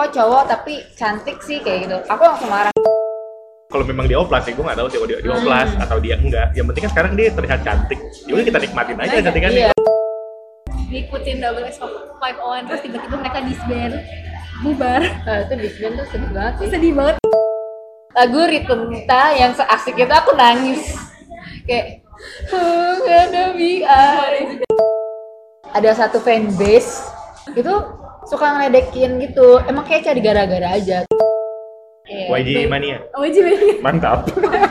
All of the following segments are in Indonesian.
kok cowok tapi cantik sih kayak gitu. Aku langsung marah. Kalau memang dia oplas sih gue nggak tahu sih kalau dia, dia oplas atau dia enggak. Yang penting kan sekarang dia terlihat cantik. Yaudah kita nikmatin aja cantikannya iya. ngikutin double X 501 terus tiba-tiba mereka disband bubar. Nah, itu Big Bang tuh sedih banget sih. Sedih banget. Lagu Ritunta yang seasik itu aku nangis. Kayak "Oh, I." ada satu fanbase itu suka ngeledekin gitu. Emang kayak cari gara-gara aja. Kayak, YG Mania. Oh jadi mantap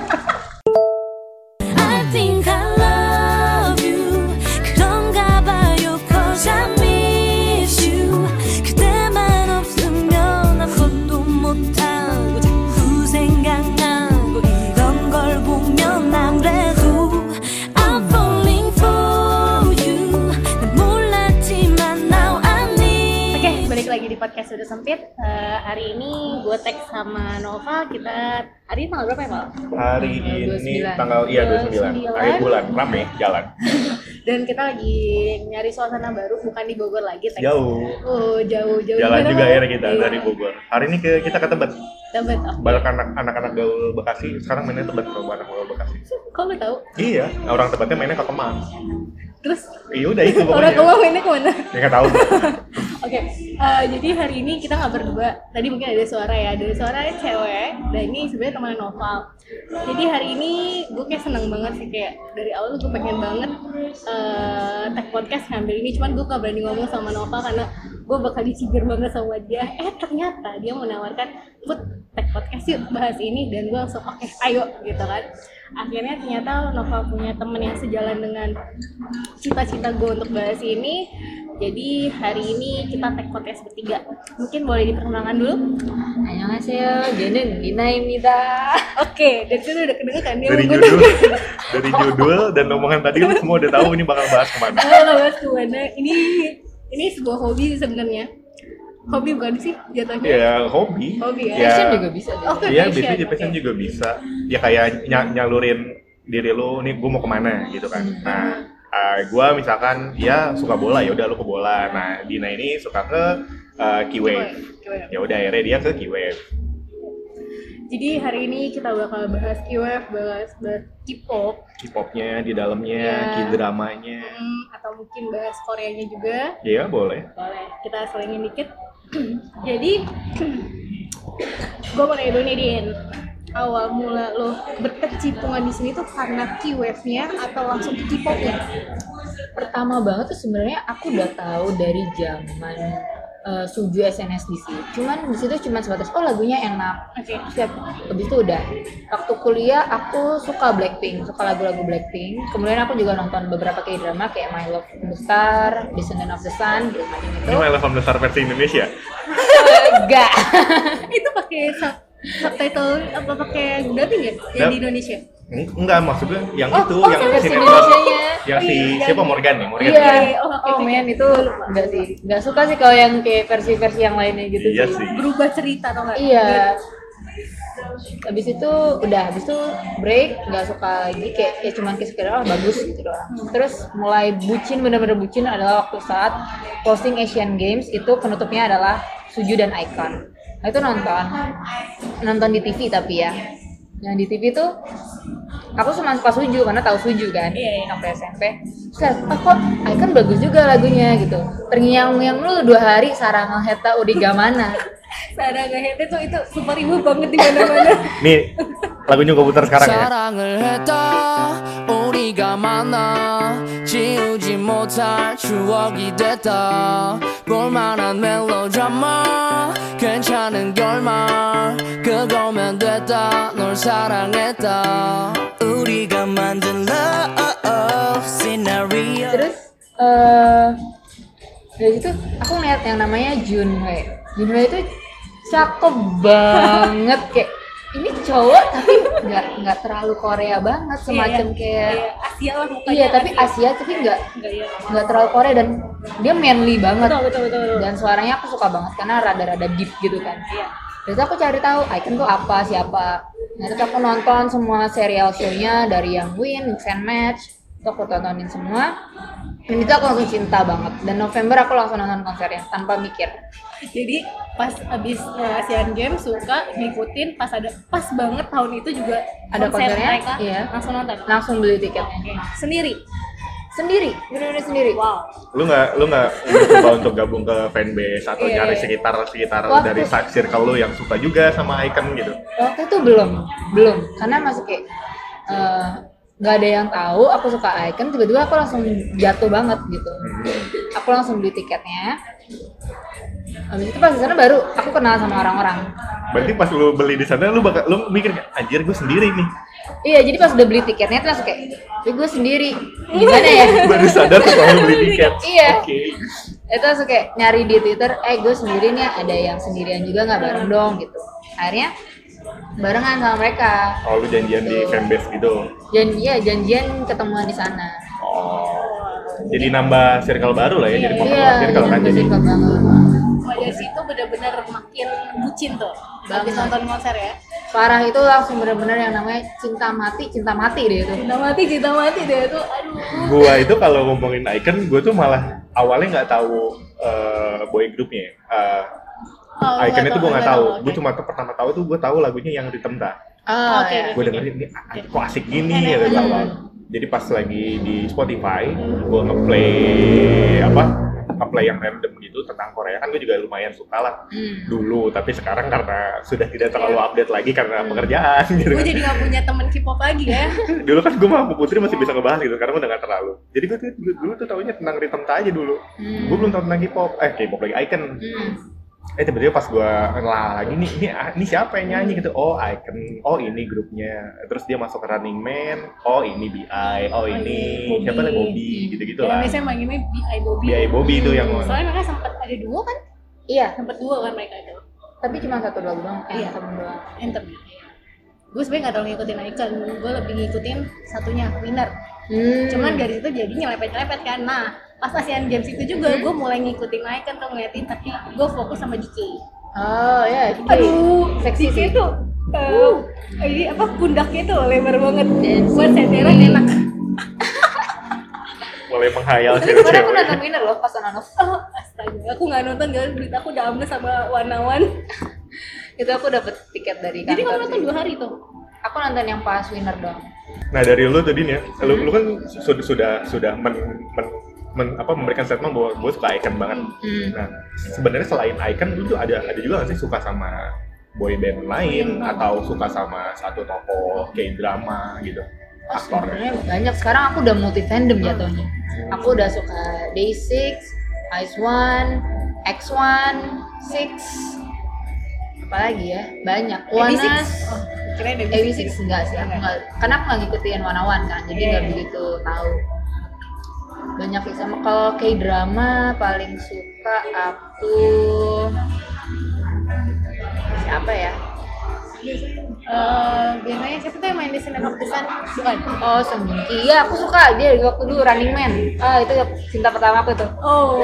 podcast sudah sempit. Eh, hari ini gue tag sama Nova. Kita hari ini tanggal berapa ya, Mal? hari ini 29. tanggal iya 29 29. akhir bulan rame jalan Dan kita lagi nyari suasana baru, bukan di Bogor lagi. tag. jauh Oh, jauh, jauh. jalan juga akhirnya kita Iya. dari Bogor hari ini ke kita ke Tebet Tebet. oke. balik anak anak-anak gaul Bekasi sekarang mainnya Tebet kalau anak gaul Bekasi Kok lo tahu? iya orang Tebetnya mainnya ke Kemang Terus iya udah itu orang pokoknya kamu mainnya ke mana? ya nggak tahu Oke, eh, jadi hari ini kita nggak berdua. Tadi mungkin ada suara ya, ada suara cewek. Dan ini sebenarnya teman Noval. Jadi hari ini gue kayak seneng banget sih kayak dari awal gue pengen banget eh tag podcast ngambil ini, cuman gue gak berani ngomong sama Noval karena gue bakal dicibir banget sama dia. Eh ternyata dia menawarkan put tag podcast yuk bahas ini dan gue langsung oke ayo gitu kan. Akhirnya ternyata Noval punya temen yang sejalan dengan cita-cita gue untuk bahas ini. Jadi hari ini kita tag podcast bertiga mungkin boleh diperkenalkan dulu? Annyeonghaseyo Jenen Ginaimida oke dan itu udah kedengeran kan dia dari judul dari judul dan omongan tadi lu semua udah tahu ini bakal bahas ke mana. Gue bahas ke mana. Ini ini sebuah hobi sebenarnya hobi bukan sih jatuhnya ya hobi Hobi ya? Fashion ya juga bisa Iya, fashion, bisnis oke. fashion juga bisa. Ya kayak ny- nyalurin diri lu, nih gue mau ke mana gitu kan. Nah, uh, gue misalkan ya suka bola, ya udah lu ke bola. Nah, Dina ini suka ke uh, Kiwave. Kiwave. Ya udah akhirnya dia ke Kiwave. Jadi hari ini kita bakal bahas K-Wave, bahas bahas K-pop K-popnya di dalamnya, Iya. K-dramanya. hmm, atau mungkin bahas Koreanya juga Ya boleh. boleh kita selingin dikit jadi gue mau nanya dulu nih Din awal mula lo berkecimpungan di sini tuh karena K-wave-nya atau langsung ke K-pop-nya? Pertama banget tuh sebenarnya aku udah tahu dari zaman eh, Suju SNSD. Cuman di situ cuma sebatas oh lagunya enak. Oke. Siap. Habis itu udah. Waktu kuliah aku suka Blackpink, suka lagu-lagu Blackpink. Kemudian aku juga nonton beberapa K-drama kayak My Love from the Star, Descendant of the Sun, gitu macam itu. Ini My Love from the Star versi Indonesia. Enggak. Itu pakai sub- subtitle apa pakai dubbing ya? Yang di Indonesia? Eng- Enggak, maksudnya yang Oh, itu, oh, yang. Indonesianya. Yang si Oh, iya, siapa yang- Morgan ya, Morgan. Iya. iya. Oh, oke, Oh men itu enggak sih. Enggak suka sih kalau yang kayak versi-versi yang lainnya gitu Iya sih. sih. Berubah cerita atau enggak? Iya. Habis itu udah, habis itu break, nggak suka lagi kayak ya cuman kayak sekedar oh bagus gitu doang. Terus mulai bucin bener-bener bucin adalah waktu saat posting Asian Games itu penutupnya adalah Suju dan Icon. Nah itu nonton, nonton di TV tapi ya. Yang di TV tuh aku cuma suka suju karena tahu suju kan iya, iya. sampai SMP. Terus ah, kok kan bagus juga lagunya gitu. Terngiang yang lu dua hari sarang heta udah mana sarang heta tuh itu super ibu banget di mana mana nih lagunya gue putar sekarang ya. 했다 우리가 만나 지우지 못할 추억이 됐다 볼만한 멜로드라마 괜찮은 결말 그거면 됐다 널 사랑했다 우리가 만든 love scenario terus eh dari situ aku ngeliat yang namanya Junwei Junwei itu cakep banget kayak ini cowok tapi nggak nggak terlalu Korea banget semacam kayak Iya, Asia lah mukanya. iya tapi Asia tapi nggak Enggak ya. nggak terlalu Korea dan dia manly banget Betul, betul, betul, betul. dan suaranya aku suka banget karena rada-rada deep gitu kan Iya. Terus aku cari tahu Icon tuh apa, siapa. Nah, terus aku nonton semua serial show-nya dari yang Win, Mix and Match, itu aku tontonin semua dan itu aku langsung cinta banget dan November aku langsung nonton konsernya tanpa mikir Jadi pas abis uh, Asian Games suka ngikutin pas ada pas banget tahun itu juga Ada konser konsernya, mereka iya. langsung nonton. langsung beli tiketnya Oke. Sendiri. sendiri bener-bener sendiri Wow. lu nggak lu nggak mencoba untuk gabung ke fanbase atau Iya, nyari iya. sekitar sekitar Waktu- dari circle lu yang suka juga sama icon gitu waktu itu belum belum karena masih kayak eh, nggak ada yang tahu aku suka icon tiba-tiba aku langsung jatuh banget gitu. Aku langsung beli tiketnya. Habis itu pas di sana baru aku kenal sama orang-orang. Berarti pas lu beli di sana lu bakal lu mikir anjir gue sendiri nih. Iya jadi pas udah beli tiketnya tuh langsung kayak "Ih, gue sendiri. Gimana ya? Baru sadar setelah lu beli tiket. Iya. oke. Itu langsung kayak nyari di twitter eh gue sendiri nih ada yang sendirian juga nggak bareng dong? gitu. Akhirnya barengan sama mereka oh lu janjian di fanbase gitu dan iya janjian ketemuan di sana oh jadi nambah circle baru lah ya jadi Iya, popular iya circle kan jadi Mulai dari situ bener-bener makin bucin tuh. Habis nonton konser ya. parah itu langsung bener-bener yang namanya cinta mati cinta mati deh itu Cinta mati, cinta mati deh itu. Aduh. gua itu kalau ngomongin icon gua tuh malah awalnya nggak tahu eh, boy groupnya Eh, Oh, itu tahu, gua nggak tahu gua oke. cuma tuh pertama tahu tuh gua tahu lagunya yang Rhythm Ta oh, Oke, ya. oke. gue dengerin ini ah, kok asik gini ya dari awal jadi pas lagi di Spotify gue ngeplay apa ngeplay yang random gitu tentang Korea kan gue juga lumayan suka lah Hmm. dulu tapi sekarang karena sudah tidak terlalu update lagi karena pekerjaan gitu Gue kan. jadi gak punya temen K-pop lagi ya. dulu kan gue sama Putri masih bisa ngebahas gitu sekarang udah gak terlalu jadi gue tuh dulu, dulu tuh taunya tentang rhythm Ta aja dulu Hmm. gue belum tahu tentang K-pop eh K-pop lagi Icon Hmm. Eh tiba-tiba pas gue ngelah lagi nih ini, ini siapa yang nyanyi gitu oh Icon oh ini grupnya terus dia masuk ke Running Man oh ini BI oh ini Bobby. siapa nih Bobby gitu gitu lah biasanya manggilnya B.I. Bobby. BI Bobby itu yang Soalnya mereka sempat ada dua kan? iya Sempat dua kan mereka itu. tapi cuma satu dua doang eh, Iya. satu doang Enter. Gue sebenarnya gak terlalu ngikutin Icon, gue lebih ngikutin satunya Winner. hmm. Cuman dari situ jadi nyelepet-nyelepet kan. Nah, pas Asian Games itu juga Hmm. gue mulai ngikutin Icon tuh ngeliatin, tapi gue fokus sama GK. oh ya jadi Aduh, seksi sih tuh eh, ini apa pundaknya tuh lebar banget. Buat senderan Queen. enak. mulai menghayal tapi kemarin aku nonton winner loh pas nonton Oh, astaga, aku nggak nonton guys, duit aku udah ambles sama warnawan. itu aku dapet tiket dari kantor Jadi kamu nonton dua hari tuh? aku nonton yang pas winner doang nah dari lu tuh Din ya lu, lu kan sudah sudah sudah men, men- men- apa memberikan statement bahwa gue suka Icon banget. Hmm. nah sebenarnya selain Icon lu tuh ada ada juga nggak sih suka sama boy band lain? Atau suka sama satu tokoh kayak drama gitu Oh, aktornya sebenarnya banyak. Sekarang aku udah multi fandom jatuhnya aku udah suka Day6 Ice One X1 Six. Apalagi ya? Banyak. AB6? Wanas Oh, kirain AB6. AB6 enggak sih aku enggak karena aku nggak ngikutin One One kan jadi Iya, nggak iya. begitu tahu banyak sih sama. Kalau kayak drama paling suka aku siapa ya Eh, biasanya siapa tuh yang main di Sun? Bukan. Oh, Song Joong Ki. Iya, aku suka dia waktu dulu Running Man. Ah, itu cinta pertama aku tuh. Oh.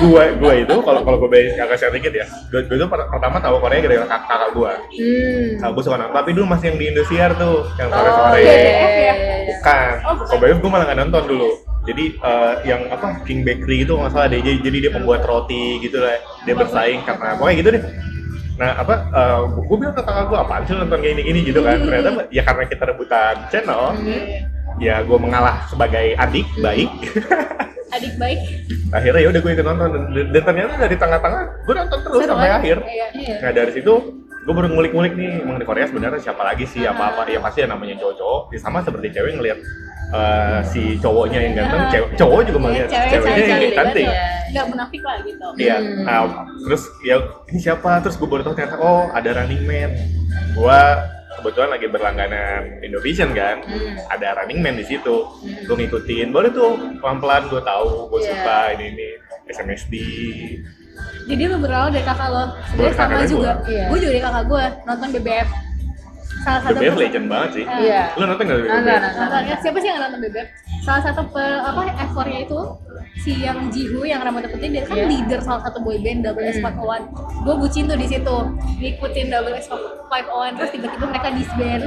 gue gue itu kalau kalau gue bayar agak share dikit ya gue gue tuh per- pertama tahu Korea gara-gara kakak, kakak gue Hmm. nah, gue suka nonton tapi dulu masih yang di Indosiar tuh yang Oh, sore-sore iya, BBF iya, ya? iya, iya. bukan Oh, BBF gue malah nggak nonton dulu jadi eh, yang apa King Bakery itu nggak salah deh jadi, jadi dia pembuat roti gitu lah dia bersaing karena pokoknya gitu deh nah apa gue bilang ke kakak gue apaan sih nonton kayak gini-gini? Gitu kan. Ternyata ya karena kita rebutan channel ya gue mengalah sebagai adik baik. Adik baik. akhirnya ya udah gue ikut nonton dan, dan ternyata dari tengah-tengah gue nonton terus Seru sampai kan? akhir. Iya. Iya. nah dari situ gue baru ngulik-ngulik nih emang di Korea sebenarnya siapa lagi sih? Apa-apa? Ya pasti yang namanya cowok-cowok. Ya sama seperti cewek ngelihat eh, si cowoknya yang ganteng cewek cowok juga Iya, melihat cewek ceweknya yang cantik, cantik Iya. Nggak munafik lah gitu. Iya, Hmm. nah, terus ya ini siapa? Terus gue baru tahu ternyata oh ada Running Man. Gua kebetulan lagi berlangganan Indovision kan, Hmm. ada Running Man di situ. Hmm. Gue ngikutin, baru tuh pelan-pelan gue tahu, gue Iya. suka ini ini SNSD. Jadi lu berawal dari kakak lo. Sebenarnya sama juga. gua. Iya. Gue juga dari kakak gue nonton BBF. Salah satu per- legend banget sih. Iya. Lu nonton gak The Nonton, ya, siapa sih yang nggak nonton BBF? Salah satu per, apa ekornya itu si yang Jihu yang rambutnya putih dia kan Iya. leader salah satu boy band Double S 501. Gue bucin tuh di situ, ngikutin Double S 501 terus tiba-tiba mereka disband.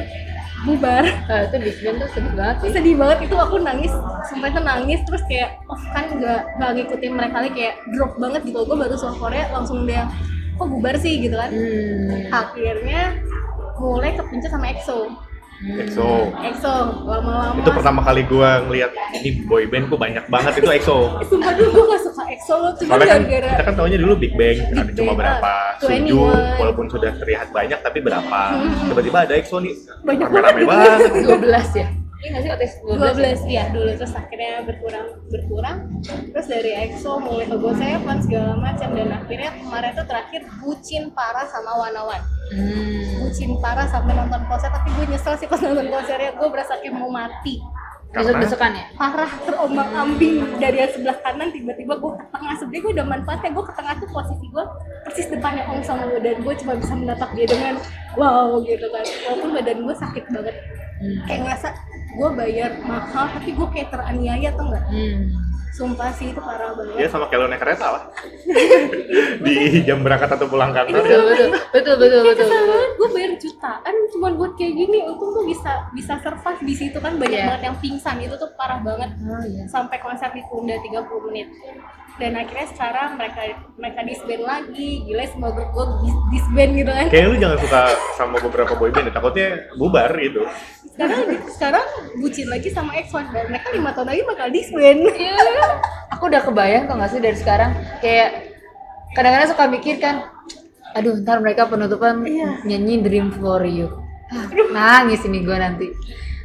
bubar Nah, itu disband tuh sedih banget sih. sedih banget itu aku nangis sumpah itu nangis terus kayak oh kan nggak nggak ngikutin mereka lagi kayak drop banget gitu gue baru soal Korea langsung dia kok bubar sih gitu kan Hmm. akhirnya mulai kepencet sama EXO EXO. EXO lama-lama Itu pertama kali gua ngeliat ini boy band kok banyak banget itu EXO. Sumpah dulu gue gak suka EXO loh cuma Soalnya kan kita kan tahunya dulu Big Bang ada Big cuma Bang, berapa ah, Suju 21. walaupun sudah terlihat banyak tapi berapa tiba-tiba ada EXO nih Banyak banget. banget 12 ya? Iya nggak sih OTS 12? 12 ya dulu. Terus akhirnya berkurang berkurang. Terus dari EXO mulai ke Seven segala macam. Dan akhirnya kemarin tuh terakhir bucin parah sama Wanawan. Hmm. bucin parah sampai nonton konser tapi gue nyesel sih pas nonton konsernya. Gue berasa kayak mau mati. Besok-besokan ya? parah terombang ambing dari yang sebelah kanan tiba-tiba gue ke tengah. Sebenarnya gue udah manfaatnya gue ke tengah tuh posisi gue persis depannya Ong sama gue. Dan gue cuma bisa menatap dia dengan wow gitu kan. Walaupun badan gue sakit banget kayak ngerasa gue bayar mahal tapi gue kayak teraniaya tuh nggak Hmm. Sumpah sih itu parah ya banget sama kayak lo naik kereta lah. Di jam berangkat atau pulang kantor Betul, betul, betul, betul, Kayak betul, betul. banget, gue bayar jutaan cuma buat kayak gini. Untung tuh bisa bisa survive di situ kan. Banyak Iya. banget yang pingsan. Itu tuh parah banget. Oh iya. sampai konser ditunda 30 menit. Dan akhirnya sekarang mereka mereka disband lagi. Gila semua grup gue dis- disband gitu kan. Kayak lu jangan suka sama beberapa boy band ya, takutnya bubar gitu. Sekarang sekarang bucin lagi sama X1 dan mereka lima tahun lagi bakal disband. Iya. Aku udah kebayang kok nggak sih dari sekarang kayak kadang-kadang suka mikir kan, aduh ntar mereka penutupan Iya. nyanyi Dream for You. Ah, nangis ini gue nanti.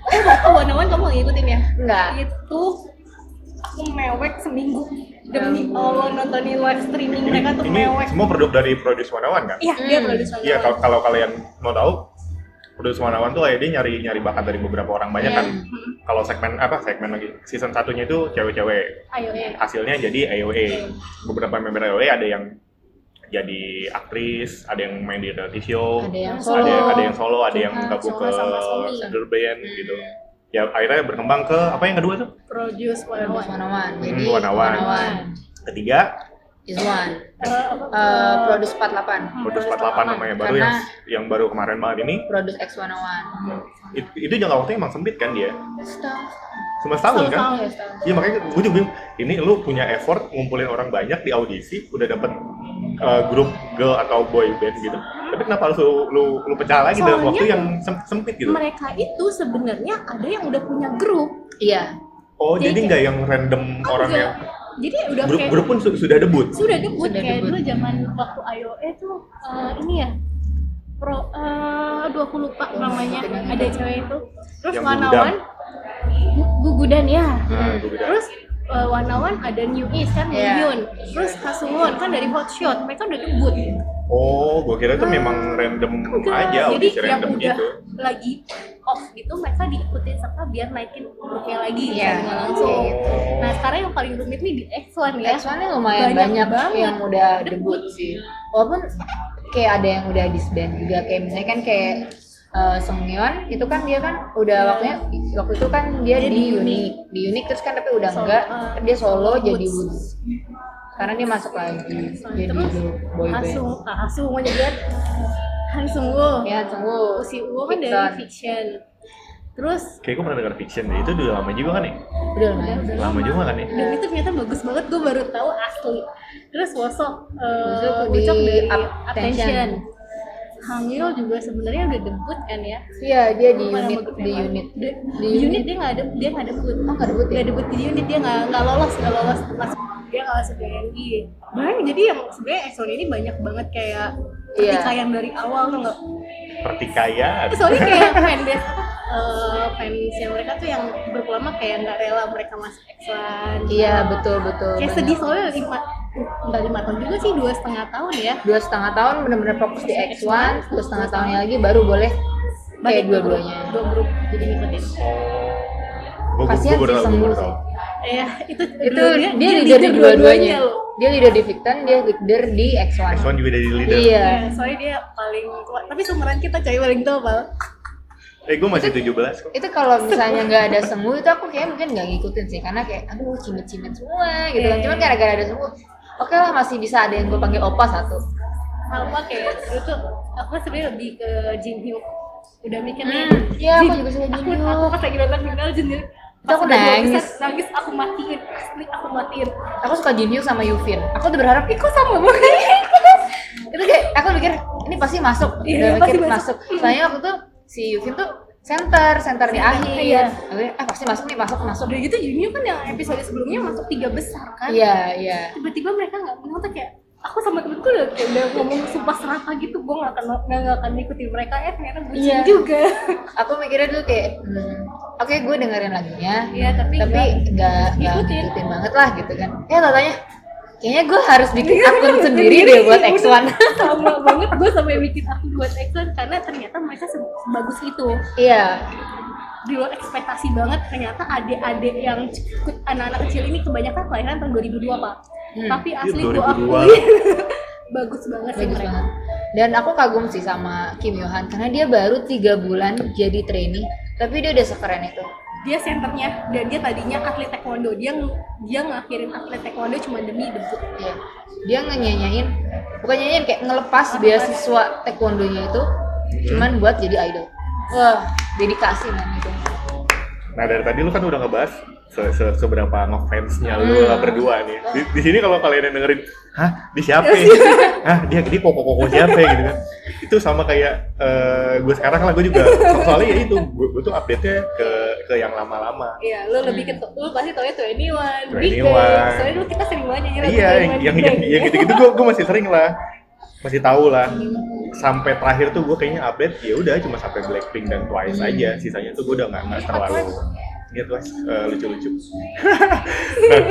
eh Wanawan kamu ngikutin ya Enggak. itu aku mewek seminggu demi Allah nontonin live streaming ini, mereka tuh ini mewek semua produk dari Produce One One kan iya dia Hmm. produser iya kalau kalau kalian mau tahu One One tuh kayak dia nyari nyari bakat dari beberapa orang banyak Iya. kan. Kalau segmen apa segmen lagi season satunya itu cewek-cewek. Ya hasilnya jadi AOA beberapa member AOA ada yang jadi aktris ada yang main di reality show Ada yang Ada- solo. ada, ada yang solo ada yang gabung ke girl band gitu. Ya akhirnya berkembang ke apa yang kedua tuh? Produce Wanawan one. Hmm, one ketiga? Is one. Apa, Uh, eh, produce 48 Produce 48 namanya baru Karena- yang yang baru kemarin banget ini. Produce X101 itu, itu jangka waktunya emang sempit kan dia? Setahun cuma setahun kan? Setahun. ya Iya makanya gue juga bilang ini lu punya effort ngumpulin orang banyak di audisi udah dapet uh, grup girl atau boy band gitu. Tapi kenapa lu lu, lu pecah lagi dalam Soalnya waktu yang sem- sempit gitu? mereka itu sebenarnya ada yang udah punya grup. Iya. Oh jadi Jadi- nggak yang random orang Enggak. yang jadi udah grup kayak grup pun su- sudah debut? Sudah debut Sudah kayak debut. dulu zaman waktu IOE tuh eh, ini ya pro eh aduh aku lupa namanya ada cewek itu. Terus Yang Wanawan Gu- Gugudan ya. Nah beda terus eh, Wanawan ada New East kan Iya. Moon terus Kasuwon kan dari Hot Shot mereka udah debut oh gue kira itu memang random Enggak, aja jadi yang random udah gitu lagi off gitu mereka diikutin serta biar naikin grupnya lagi Iya. yeah. dengan langsung Oh. nah sekarang yang paling rumit nih di X1 ya X1 nya lumayan Banyak banyak, banget. yang udah debut sih walaupun kayak ada yang udah disband juga kayak misalnya kan kayak uh, Seungyeon itu kan dia kan udah waktunya waktu itu kan dia, Dia di di unik di unik terus kan tapi udah Solo, enggak uh, dia solo Woods. jadi Woods karena dia masuk lagi jadi terus boy band. Hasung ah, mau nyebut Han Sung Woo. Ya tunggu si Woo kan dari Fiction. Terus kayak gue pernah dengar fiction deh itu udah lama juga kan ya? Udah lumayan udah lama juga kan ya? Dan itu ternyata bagus banget gue baru tahu asli. Terus Wosok uh, Wosok di dari Up- Attention Hangil juga sebenarnya udah debut kan ya? Iya dia di nama unit di unit. Di, Di unit unit. dia nggak ada dia nggak debut. Oh nggak debut ya? Nggak debut di unit dia nggak nggak lolos nggak lolos. Masuk dia nggak masuk DNI banyak jadi yang sebenarnya Exxon ini banyak banget kayak Iya. pertikaian dari awal tuh nggak? Pertikaian. Soalnya kayak fanbase apa eh, fansnya mereka tuh yang berlama kayak nggak rela mereka masuk Exxon iya betul betul kayak banyak. sedih soalnya lima nggak lima tahun juga sih dua setengah tahun ya. Dua setengah tahun benar-benar fokus di X1 dua setengah tahunnya lagi baru boleh kayak dua-duanya. dua grup jadi ngikutin. Gue kasihan sih baru sih tahu ya itu itu dia, leader di dua-duanya. dia leader di Victon dia leader di X1 X1 juga jadi leader. Iya. Ya, soalnya dia paling tapi seumuran kita cewek paling tua eh gue masih 17 kok. Itu kalau misalnya nggak ada Senggu itu aku kayak mungkin nggak ngikutin sih karena kayak aduh cimit-cimit semua gitu kan. Cuman gara-gara ada Senggu oke lah masih bisa ada yang gue panggil opa satu. Sama kayak dulu tuh aku sebenarnya lebih ke Jin Hyuk. Udah mikir nih. Hmm, iya, aku juga suka aku Jin aku pas lagi nonton final Jin Itu pas aku udah nangis. besar, nangis. aku matiin asli aku matiin. Aku suka Jin Hyuk sama Yufin aku tuh berharap kok sama banget itu kayak aku mikir ini pasti masuk. Iya, udah pasti mikir masuk. masuk. Soalnya waktu tuh si Yufin tuh center center di akhir iya. Kayak, ah pasti masuk nih masuk masuk udah gitu Junio kan yang episode sebelumnya masuk tiga besar kan iya iya tiba-tiba mereka nggak menang tuh kayak aku sama temenku udah udah ngomong sumpah serapah gitu gue nggak akan nggak nggak akan ikutin mereka eh ternyata bucin Iya. juga aku mikirnya dulu kayak hmm, oke gue dengerin lagunya Iya, tapi tapi nggak ngikutin. ngikutin banget lah gitu kan ya katanya kayaknya gue harus bikin akun sendiri deh buat X1 sama banget gue sampai bikin aku buat Exxon karena ternyata mereka se- sebagus itu. Iya. Di luar ekspektasi banget ternyata adik-adik yang ikut anak-anak kecil ini kebanyakan kelahiran tahun 2002 pak. Hmm. tapi asli Iya, gue 2002. akui bagus banget sih bagus mereka. banget. Dan aku kagum sih sama Kim Yo Han karena dia baru tiga bulan jadi trainee tapi dia udah sekeren itu dia senternya dan dia tadinya atlet taekwondo. Dia dia ngakhirin atlet taekwondo cuma demi debut Iya. dia ngenyanyain bukan nyanyiin kayak ngelepas beasiswa taekwondonya itu cuman buat jadi idol. Wah dedikasi man itu Nah dari tadi lu kan udah ngebahas se se seberapa ngefansnya lu lah berdua nih. Di, di sini kalau kalian yang dengerin, hah di siapa? ya? hah dia koko koko siapa ya?" gitu kan? Itu sama kayak eh, gue sekarang lah gue juga so- soalnya ya itu gue, gue tuh update nya ke ke yang lama-lama. Iya, lu lebih ke lu pasti tau ya 21, 21. Big Bang. Soalnya dulu kita sering banget nyanyi Iya yang 21 yang yang, yang gitu-gitu gue gue masih sering lah masih tahu lah sampai terakhir tuh gue kayaknya update ya udah cuma sampai Blackpink dan Twice aja. Sisanya tuh gue udah nggak nggak terlalu Twice eh, lucu-lucu. Nah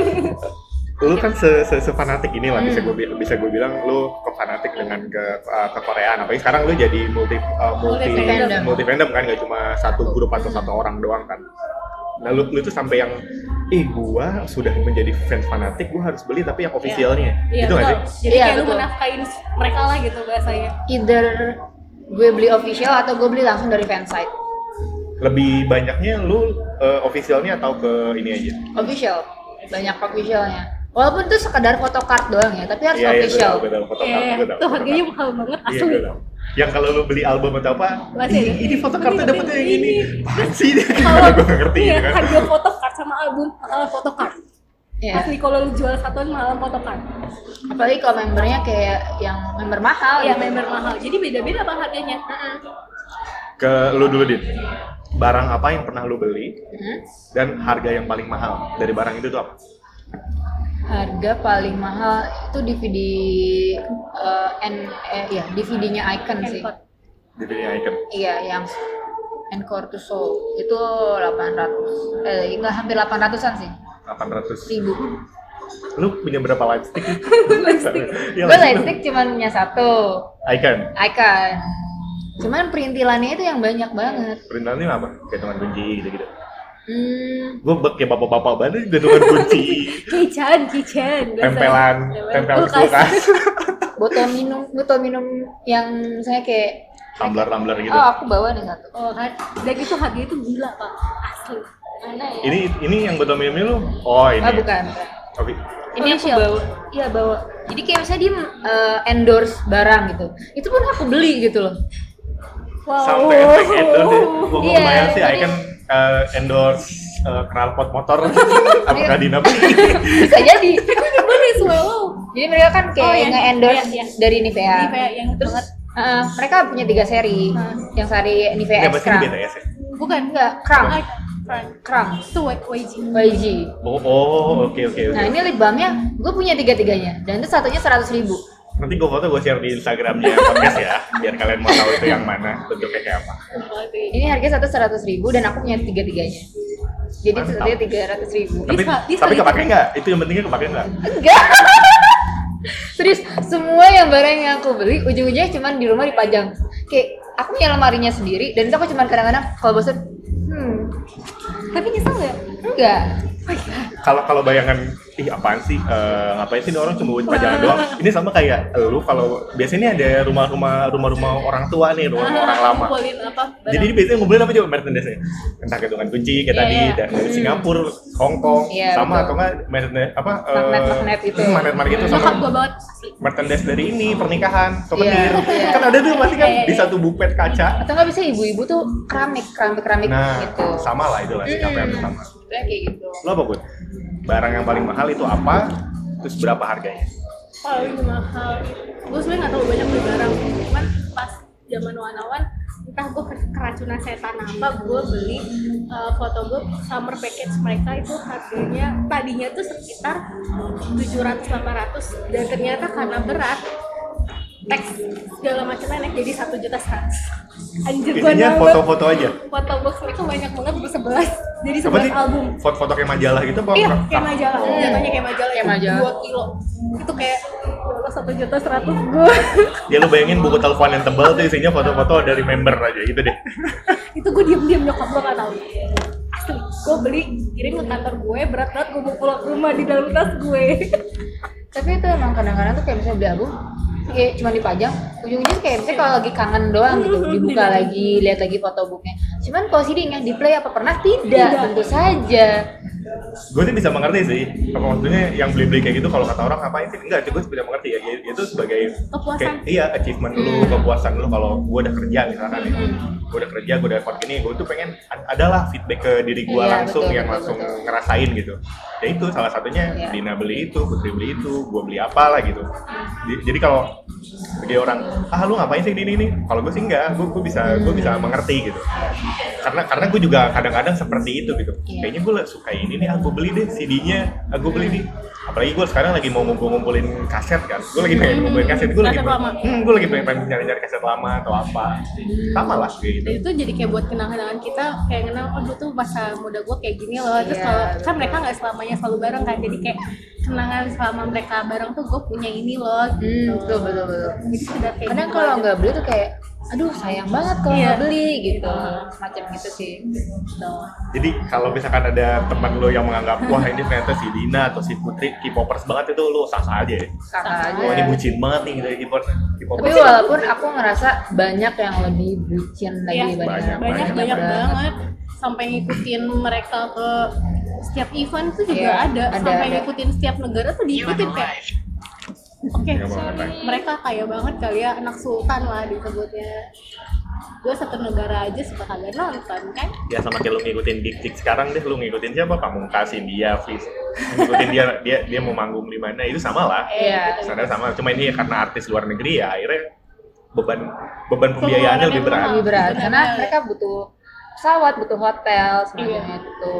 lu kan se, se, fanatik ini lah bisa gue bi- bisa gue bilang lu ke fanatik dengan ke uh, ke Koreaan. Apalagi sekarang lu jadi multi uh, multi multi fandom. kan gak cuma satu grup atau satu orang doang kan nah lu, lu tuh sampai yang ih gua sudah menjadi fans fanatik gua harus beli tapi yang officialnya. Iya, gitu nggak betul. sih? Jadi Iya, kayak lu betul. menafkain mereka lah gitu bahasanya. either gue beli official atau gue beli langsung dari fansite lebih banyaknya lu uh, officialnya atau ke ini aja? Official. Banyak officialnya. Walaupun itu sekedar photocard doang ya tapi harus iya iya official. gue tahu. Foto Iya, gue tahu. itu harganya mahal banget iya asli. tahu yang kalau lu beli album atau apa Masih "Ih, ada. ini foto kartu Ini dapetnya yang ini ini. apaan sih gue Kalau nggak ngerti iya, gitu kan harga photocard sama album uh, photocard. Iya. Asli kalau lu jual satuan malah photocard. apalagi kalau membernya kayak yang member mahal Iya, gitu. member mahal. Jadi beda-beda apa harganya. ke lu dulu dit barang apa yang pernah lu beli Hmm? dan harga yang paling mahal dari barang itu tuh apa harga paling mahal itu DVD eh, N eh, ya DVD-nya Icon sih. DVD icon. Iya yang Encore to Soul. Itu 800 eh enggak hampir 800-an sih. 800 ribu. Lu punya berapa lightstick Iya, gue lightstick cuma punya satu. Icon. Icon. Cuman perintilannya itu yang banyak banget. Perintilannya apa? Gantungan kunci gitu-gitu hmm, gue kayak bapak-bapak banget gantungan kunci. Kichan, kichan. tempelan tempelan kulkas. botol minum botol minum yang misalnya kayak tumbler tumbler gitu. Oh aku bawa nih satu. Oh kan, dan itu harganya itu gila pak, asli. mana ya? Ini ini yang betul minum lu? Oh ini ah bukan bukan. Oke. ini aku bawa. Iya bawa. Jadi kayak misalnya dia eh, endorse barang gitu. Itu pun aku beli gitu loh. Wow. sampai efek endorse gue Iya, sih jadi- icon eh, endorse eh, knalpot motor. Apakah Dina beli bisa jadi. Ya swallow? jadi mereka kan kayak Oh, yang- nge-endorse iya, iya. dari Nivea. Nivea yang terus banget. eh, mereka punya tiga seri. Hmm. yang seri Nivea ya pasti Extra BTS ya Bukan, enggak Frank. Krang Itu YG. YG oh oh oke oke oke. Nah ini lip balmnya gue punya tiga tiganya dan itu satunya seratus ribu nanti gue foto gue share di Instagramnya podcast ya biar kalian mau tahu itu yang mana bentuknya kayak apa. Ini harga satu seratus ribu dan aku punya tiga tiganya. Jadi satunya tiga ratus ribu. Tapi bisa tapi kepake nggak? Itu yang pentingnya kepake nggak? Enggak. Serius semua yang barang yang aku beli ujung-ujungnya cuman di rumah dipajang. Kayak aku punya lemarinya sendiri dan itu aku cuman kadang-kadang kalau bosan hmm Tapi nyesel nggak? Enggak kalau kalau bayangan ih apaan sih Eh, ngapain sih ini orang cuma buat pajangan doang? Ini sama kayak lu kalau biasanya ada rumah-rumah rumah-rumah orang tua nih rumah-rumah orang lama. apa jadi ini biasanya ngumpulin apa coba? Merchandise nya entah gantungan kunci kayak Iya, tadi da- dari Singapura Hong Kong Iya, sama betul. atau enggak merchandise apa eh, Magnet-magnet itu. hmm, magnet-magnet itu nyokap sama merchandise dari ini pernikahan souvenir. Iya, iya. kan ada tuh pasti kan Iya, di iya. satu buklet kaca. Atau nggak bisa ibu-ibu tuh keramik keramik keramik nah gitu. sama lah itu lah sikapnya hampir sama Sebenarnya kayak gitu. Lo apa bud barang yang paling mahal itu apa? Terus berapa harganya? Paling mahal. Gue sebenarnya nggak terlalu banyak beli barang. Cuman pas zaman one entah gue keracunan setan apa gue beli uh, foto gue summer package mereka itu harganya tadinya tuh sekitar 700-800 dan ternyata karena berat teks segala macam naik jadi satu juta seratus anjir gue isinya foto-foto aja foto box mereka banyak banget bersebelas jadi apa sebelas album foto-foto kayak majalah gitu apa Iya, kayak majalah. Oh. Jatuhnya kayak majalah. Kayak majalah. Dua kilo. Itu kayak ya satu juta seratus gue. ya lu bayangin buku telepon yang tebal tuh isinya foto-foto dari member aja gitu deh itu gue diem-diem nyokap gue gak tahu. Asli, gue beli kirim ke kantor gue berat-berat gue mau pulang rumah di dalam tas gue. tapi itu emang kadang-kadang tuh kayak misalnya beli album kayak cuma dipajang ujung-ujungnya kayak misalnya kalau lagi kangen doang gitu dibuka iya. lagi lihat lagi foto booknya cuman kalau CD-nya di play apa pernah tidak Tidak. tentu saja gue sih bisa mengerti sih apa maksudnya yang beli-beli kayak gitu kalau kata orang ngapain sih enggak gue bisa mengerti ya itu sebagai Kepuasan. kayak, iya achievement dulu kepuasan dulu kalau gue udah kerja misalkan ya gue udah kerja gue udah effort gini gue tuh pengen ad- adalah feedback ke diri gue Iya, langsung betul, yang betul, langsung betul. ngerasain gitu ya itu salah satunya Iya. Dina beli itu Putri beli itu gue beli apa lah gitu Di- jadi kalau bagi orang ah lu ngapain sih ini ini kalau gue sih enggak gue gue bisa gue bisa mengerti gitu karena karena gue juga kadang-kadang seperti itu gitu Iya. kayaknya gue suka ini ah gue beli deh CD-nya gue beli nih apalagi gue sekarang lagi mau ngumpul-ngumpulin kaset kan gue lagi pengen ngumpulin kaset gue lagi lama. hmm, gue lagi pengen, pengen nyari-nyari kaset lama atau apa sama lah kayak gitu Dan itu jadi kayak buat kenang-kenangan kita kayak kenal oh dulu tuh masa muda gue kayak gini loh. Terus kalau kan mereka nggak selamanya selalu bareng kan. Jadi kayak kenangan selama mereka bareng tuh gue punya ini loh. hmm, Gitu. betul betul betul Jadi sudah kayak kadang gitu kalau nggak beli tuh kayak aduh sayang banget kalau Iya. beli gitu macam gitu sih Gitu. jadi kalau misalkan ada teman lo yang menganggap wah ini ternyata si Dina atau si Putri K-popers banget itu lo sah-sah aja ya kakak aja wah ini bucin banget nih dari K-popers tapi K-popers walaupun aku ngerasa banyak yang lebih bucin lagi Iya, banyak, aku. banyak banyak banyak banget sampai ngikutin mereka ke setiap event tuh juga Iya, ada, ada, sampai ada. ngikutin setiap negara tuh diikutin kayak oke Iya banget, mereka kaya banget kali ya anak sultan lah disebutnya. Gue satu negara aja suka kagak nonton kan? Ya sama kayak lu ngikutin gig gig sekarang deh lu ngikutin siapa? Pamungkas India Fis ngikutin dia dia dia mau manggung di mana itu sama lah. Iya. sebenarnya sama cuma ini karena artis luar negeri ya akhirnya beban beban pembiayaannya lebih berat. Lebih berat Benar. karena mereka butuh pesawat butuh hotel semacam Iya. itu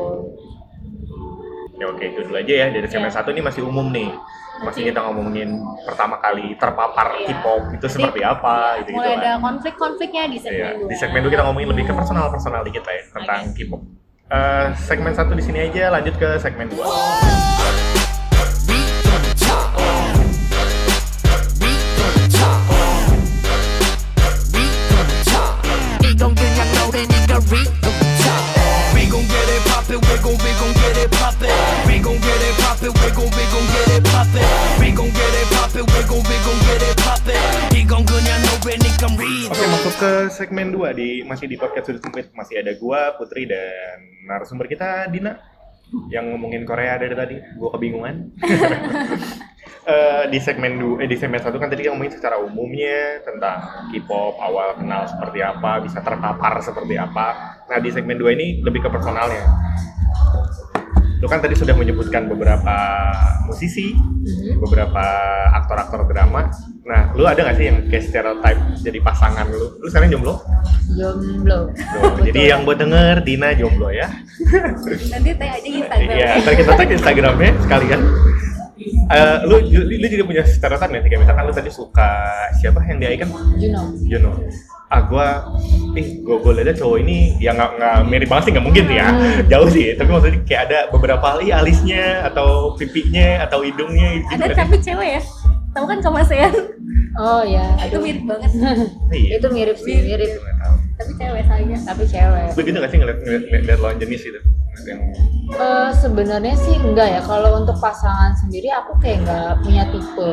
ya oke itu dulu aja ya dari segmen Iya. satu ini masih umum nih masih kita ngomongin pertama kali terpapar Iya. K-pop itu seperti apa gitu gitu mulai ada kan konflik-konfliknya di segmen Iya, dua di segmen dua kita ngomongin lebih ke personal personal dikit lah ya tentang K-pop Eh, segmen satu di sini aja lanjut ke segmen dua Beat poppin', we gon' we gon' get it poppin'. We gon' get it poppin', we gon' we gon' get it poppin'. No Oke, masuk ke segmen dua di masih di podcast sudut sempit masih ada gua, Putri dan narasumber kita Dina yang ngomongin Korea dari tadi. Gua kebingungan. Uh, di segmen du eh, di segmen satu kan tadi kita ngomongin secara umumnya tentang K-pop awal kenal seperti apa bisa terpapar seperti apa nah di segmen dua ini lebih ke personalnya lu kan tadi sudah menyebutkan beberapa musisi beberapa aktor-aktor drama. Nah lu ada gak sih yang kayak stereotype jadi pasangan lu? Lu sekarang jomblo? Jomblo. Jadi yang buat denger Dina jomblo ya. Nanti tag aja Instagram. Iya, ntar kita tag Instagramnya sekalian. Eh, lu, lu, lu juga punya stereotip nggak sih? Kayak misalkan lu tadi suka siapa yang di Icon? Juno. Juno. Ah, gua, ih, gua, gua liatnya cowok ini yang nggak nggak mirip banget sih, nggak mungkin ya, jauh sih. Tapi maksudnya kayak ada beberapa kali alisnya atau pipinya atau hidungnya. gitu ada kan. tapi cewek ya? Tahu kan kemasean oh ya itu mirip banget. Iya. itu mirip sih mirip. tapi cewek saja. Tapi cewek. Lu gitu nggak sih ngeliat, ngeliat, ngeliat, ngeliat lawan jenis gitu? Yang Eh, sebenarnya sih enggak ya. Kalau untuk pasangan sendiri aku kayak nggak punya tipe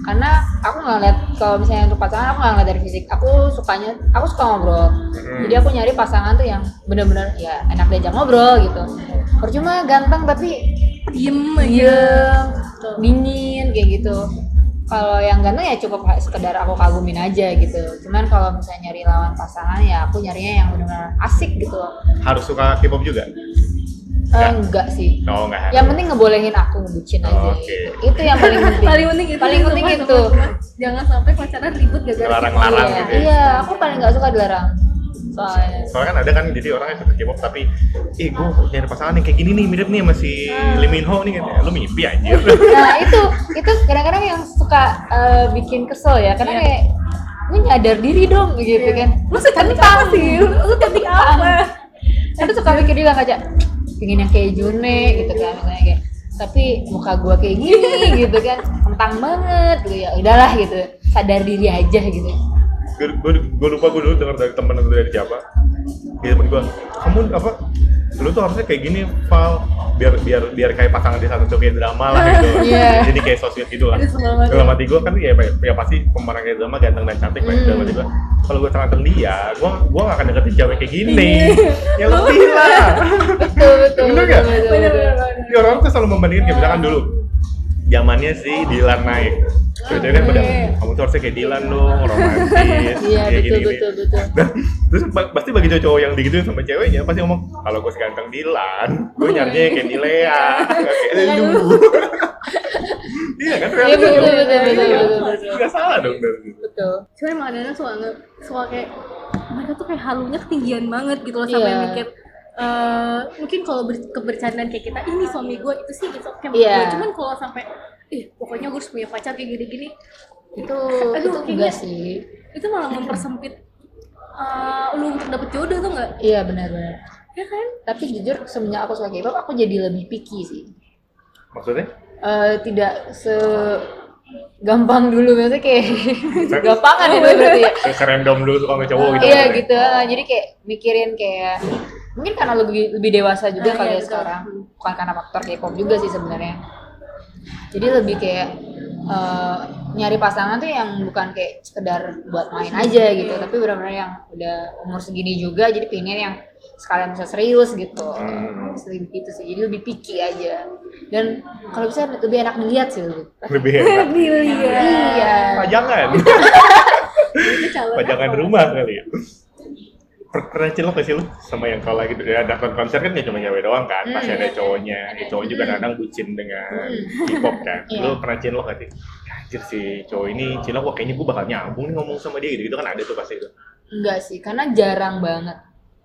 karena aku nggak lihat kalau misalnya untuk pasangan aku nggak ngeliat dari fisik. Aku sukanya aku suka ngobrol. Jadi aku nyari pasangan tuh yang bener-bener ya enak diajak ngobrol gitu. Percuma ganteng tapi diem aja. diem dingin kayak gitu. Kalau yang ganteng ya cukup sekedar aku kagumin aja gitu. Cuman kalau misalnya nyari lawan pasangan ya aku nyarinya yang benar-benar asik gitu. Loh harus suka K-pop juga? Eh, Nggak. enggak sih Oh, enggak harus. yang penting ngebolehin aku ngebucin aja Oke. gitu. itu yang paling penting paling penting itu paling sih, penting teman, itu jangan sampai pacaran ribut gara-gara Larang-larang iya, gitu ya. iya aku paling nggak suka dilarang soalnya Soalnya kan ada kan jadi orang yang suka K-pop tapi ih gue nyari pasangan yang kayak gini nih mirip nih sama si Lee Min Ho nih katanya. Lu mimpi anjir. nah itu itu kadang-kadang yang suka eh, bikin kesel ya karena Iya. kayak lu nyadar diri dong gitu kan lu secantik apa sih lu cantik apa aku suka mikir juga kaca pengen yang kayak June gitu kan kayak tapi muka gua kayak gini gitu kan. Kentang banget gitu ya. Udahlah gitu. Sadar diri aja gitu. Gue lupa gue dulu dengar dari temen gue dari siapa dia temen gue kamu apa lu tuh harusnya kayak gini Val biar biar biar kayak pasangan di satu kayak drama lah gitu. Iya. jadi kayak sosmed gitu lah. Dalam hati gue kan ya, ya pasti pemeran kayak drama ganteng dan cantik Hmm. dalam hati gue kalau gue ganteng dia gue gue gak akan deketin cewek kayak gini. Ya lebih lah betul betul Bener betul, Bener, Ini orang tuh selalu membandingkan kayak misalkan dulu zamannya si Dilan naik Cewek-cewek kan pada Iya. kamu tuh harusnya kayak Dilan dong romantis iya kayak betul gini-gini." betul betul terus pasti bagi cowok yang digituin sama ceweknya pasti ngomong kalau gue seganteng Dilan, gue nyarinya kayak Nilea, nggak kayak lu. iya kan? iya betul betul betul betul Iya, betul betul Nggak salah dong betul cuma emang ada suka suka kayak mereka tuh kayak halunya ketinggian banget gitu loh sampai Iya. mikir eh mungkin kalau ber, kebercandaan kayak kita ini suami gue itu sih gitu kayak Iya. gue cuman kalau sampai ih pokoknya gue harus punya pacar kayak gini-gini. Itu Aduh, itu kayaknya- enggak sih. itu malah mempersempit eh, lu untuk dapet jodoh tuh nggak iya benar-benar ya kan? Tapi jujur semenjak aku suka K-pop aku jadi lebih picky sih. Maksudnya? Eh, tidak se gampang dulu maksudnya kayak gampangan itu berarti ya. Kayak serendom dulu suka sama cowok gitu. iya gitu. Jadi kayak mikirin kayak mungkin karena lebih lebih dewasa juga Ah, kali iya, ya betul. sekarang bukan karena faktor K-pop juga sih sebenarnya jadi lebih kayak eh, nyari pasangan tuh yang bukan kayak sekedar buat main aja gitu tapi benar-benar yang udah umur segini juga jadi pengen yang sekalian bisa serius gitu Hmm. lebih gitu sih jadi lebih picky aja dan kalau bisa lebih enak dilihat sih lebih Lebih enak. iya Pajangan. Pajangan rumah kali ya. Per- Pernah cilok gak sih lu sama yang kalau gitu ya datang konser kan gak cuma cewek doang kan pasti ada cowoknya ya cowok juga kadang bucin dengan K-pop kan Iya. lu pernah cilok gak sih "Ya, anjir si cowok ini cilok wah kayaknya gue bakal nyambung nih ngomong sama dia gitu, gitu kan ada tuh pasti itu Enggak sih, karena jarang banget.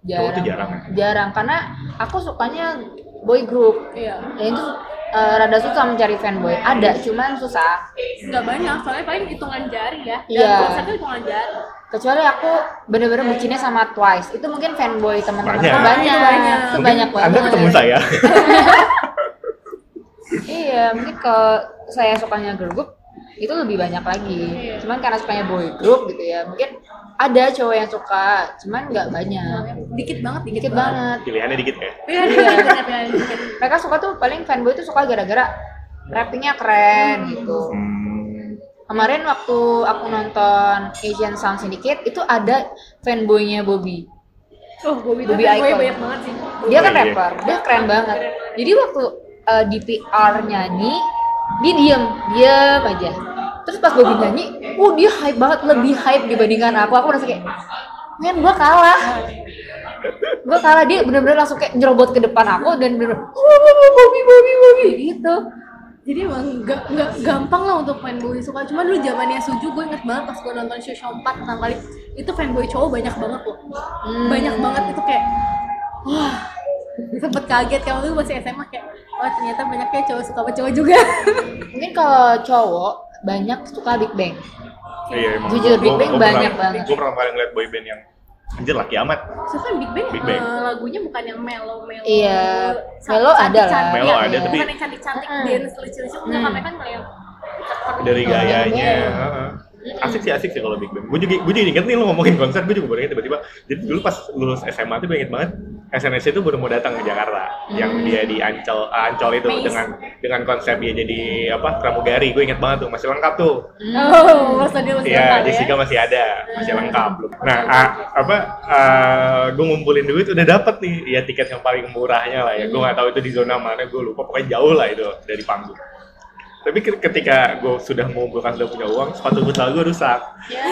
Oh, itu Jarang. jarang ya? Jarang karena aku sukanya boy group. iya Ya itu eh, rada susah mencari fanboy. Ada, cuman susah. nggak banyak soalnya paling hitungan jari ya dan Iya. konsernya hitungan jari Kecuali aku bener-bener bucinnya sama Twice. Itu mungkin fanboy teman-teman Banyak. aku banyak. Banyak. Banyak banget. anda ketemu saya Iya, mungkin kalau saya sukanya girl group itu lebih banyak lagi. Iya. Cuman karena sukanya boy group gitu ya, mungkin ada cowok yang suka, cuman nggak banyak. dikit banget dikit, Dikit banget. pilihannya dikit ya pilihan dikit bener pilihan dikit mereka suka tuh paling fanboy tuh suka gara-gara rappingnya keren gitu hmm. kemarin waktu aku nonton Asian Sound Syndicate itu ada fanboynya Bobby oh Bobby Bobby fanboy Icon. banyak banget sih dia kan iya. rapper dia keren banget jadi waktu uh, di PR nyanyi dia diem diem aja terus pas Bobby nyanyi uh dia hype banget lebih hype dibandingkan aku. Aku rasa kayak men gua kalah. Gua kalah. Dia bener-bener langsung kayak nyerobot ke depan aku dan bener-bener "Oh, Bobby Bobby Bobby gitu. Jadi emang nggak nggak gampang lah untuk fanboy suka. Cuma dulu zamannya Suju gue inget banget pas gue nonton show show 4 pertama kali itu fanboy cowok banyak banget loh. Hmm. banyak banget itu kayak wah sempet kaget. Kalau dulu masih SMA kayak oh ternyata banyaknya cowok suka sama cowok juga mungkin kalau cowok banyak suka Big Bang Iya, emang Jujur, gua- Big Bang gua banyak pernah- banget. Gue pernah kali ngeliat boyband yang anjir laki amat. so kan Big Bang, Big Bang. eh, lagunya bukan yang melo melo Iya, melo ada lah. Melo ada, tapi- bukan yang cantik cantik Hmm. dance lucu lucu enggak Hmm. kan kayak Dari Oh, gayanya. iya. Asik sih asik sih kalau Big Bang. Gue juga gue juga inget nih lo ngomongin konser, gue juga baru inget tiba-tiba. Jadi dulu pas lulus SMA tuh gue inget banget SNSD itu baru mau datang ke Jakarta yang dia di Ancol ah, Ancol itu Maze. dengan dengan konsep dia jadi apa pramugari gue inget banget tuh masih lengkap tuh Oh, masa dia masih Iya, lengkap ya? Jessica masih ada, masih lengkap. Nah, a- apa? gue ngumpulin duit udah dapet nih, ya tiket yang paling murahnya lah ya. Gue nggak tahu itu di zona mana, gue lupa. Pokoknya jauh lah itu dari panggung. Tapi ke- ketika gue sudah mengumpulkan sudah punya uang, sepatu futsal gue rusak.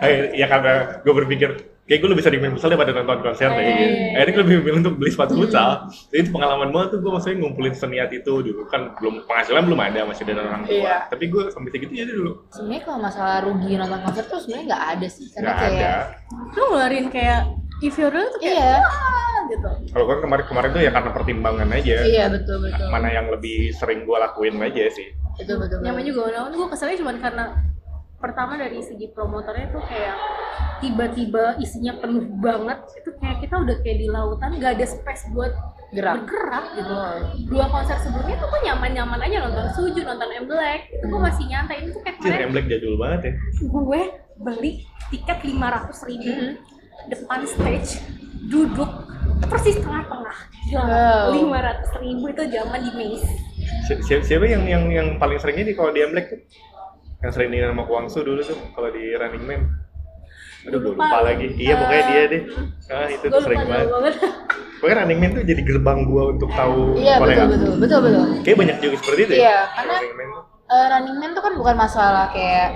Eh, ya karena gue berpikir kayak gue lebih sering main futsal daripada nonton konser deh. gitu. Akhirnya gue lebih memilih untuk beli sepatu futsal. Jadi itu pengalaman banget tuh gue maksudnya ngumpulin seniat itu dulu kan belum penghasilan belum ada masih dari orang tua. Iya. Tapi gue sampai segitu ya dulu sebenarnya kalau masalah rugi nonton konser tuh sebenarnya nggak ada sih karena nggak kayak ada. Lu ngeluarin kayak if you're real tuh kayak Iya. "Wah," gitu. Kalau kan kemarin kemarin tuh ya karena pertimbangan aja. iya betul betul Mana yang lebih sering gue lakuin aja sih. betul betul Nyaman juga awal gue keselnya cuma karena pertama dari segi promotornya tuh kayak tiba-tiba isinya penuh banget itu kayak kita udah kayak di lautan gak ada space buat Gerak. bergerak gitu Oh. dua konser sebelumnya tuh gue nyaman-nyaman aja nonton Suju, nonton M Black itu gue masih nyantai ini tuh kayak kemarin M Black jadul banget ya. gue beli tiket 500 ribu depan stage duduk persis tengah-tengah lima ratus ribu itu zaman di Maze Si- si- Siapa yang yang yang paling sering ini kalau di M Black tuh? Yang sering ini sama Kwangsu dulu tuh kalau di Running Man. Aduh, gue Lupa. lupa lagi. Iya, pokoknya dia deh. Ah, itu gue tuh sering banget. banget Pokoknya Running Man tuh jadi gerbang gua untuk tahu iya betul Korea. betul betul betul Kayak banyak juga seperti itu Iya, ya. karena- Running Man tuh. Eh, Running Man tuh kan bukan masalah kayak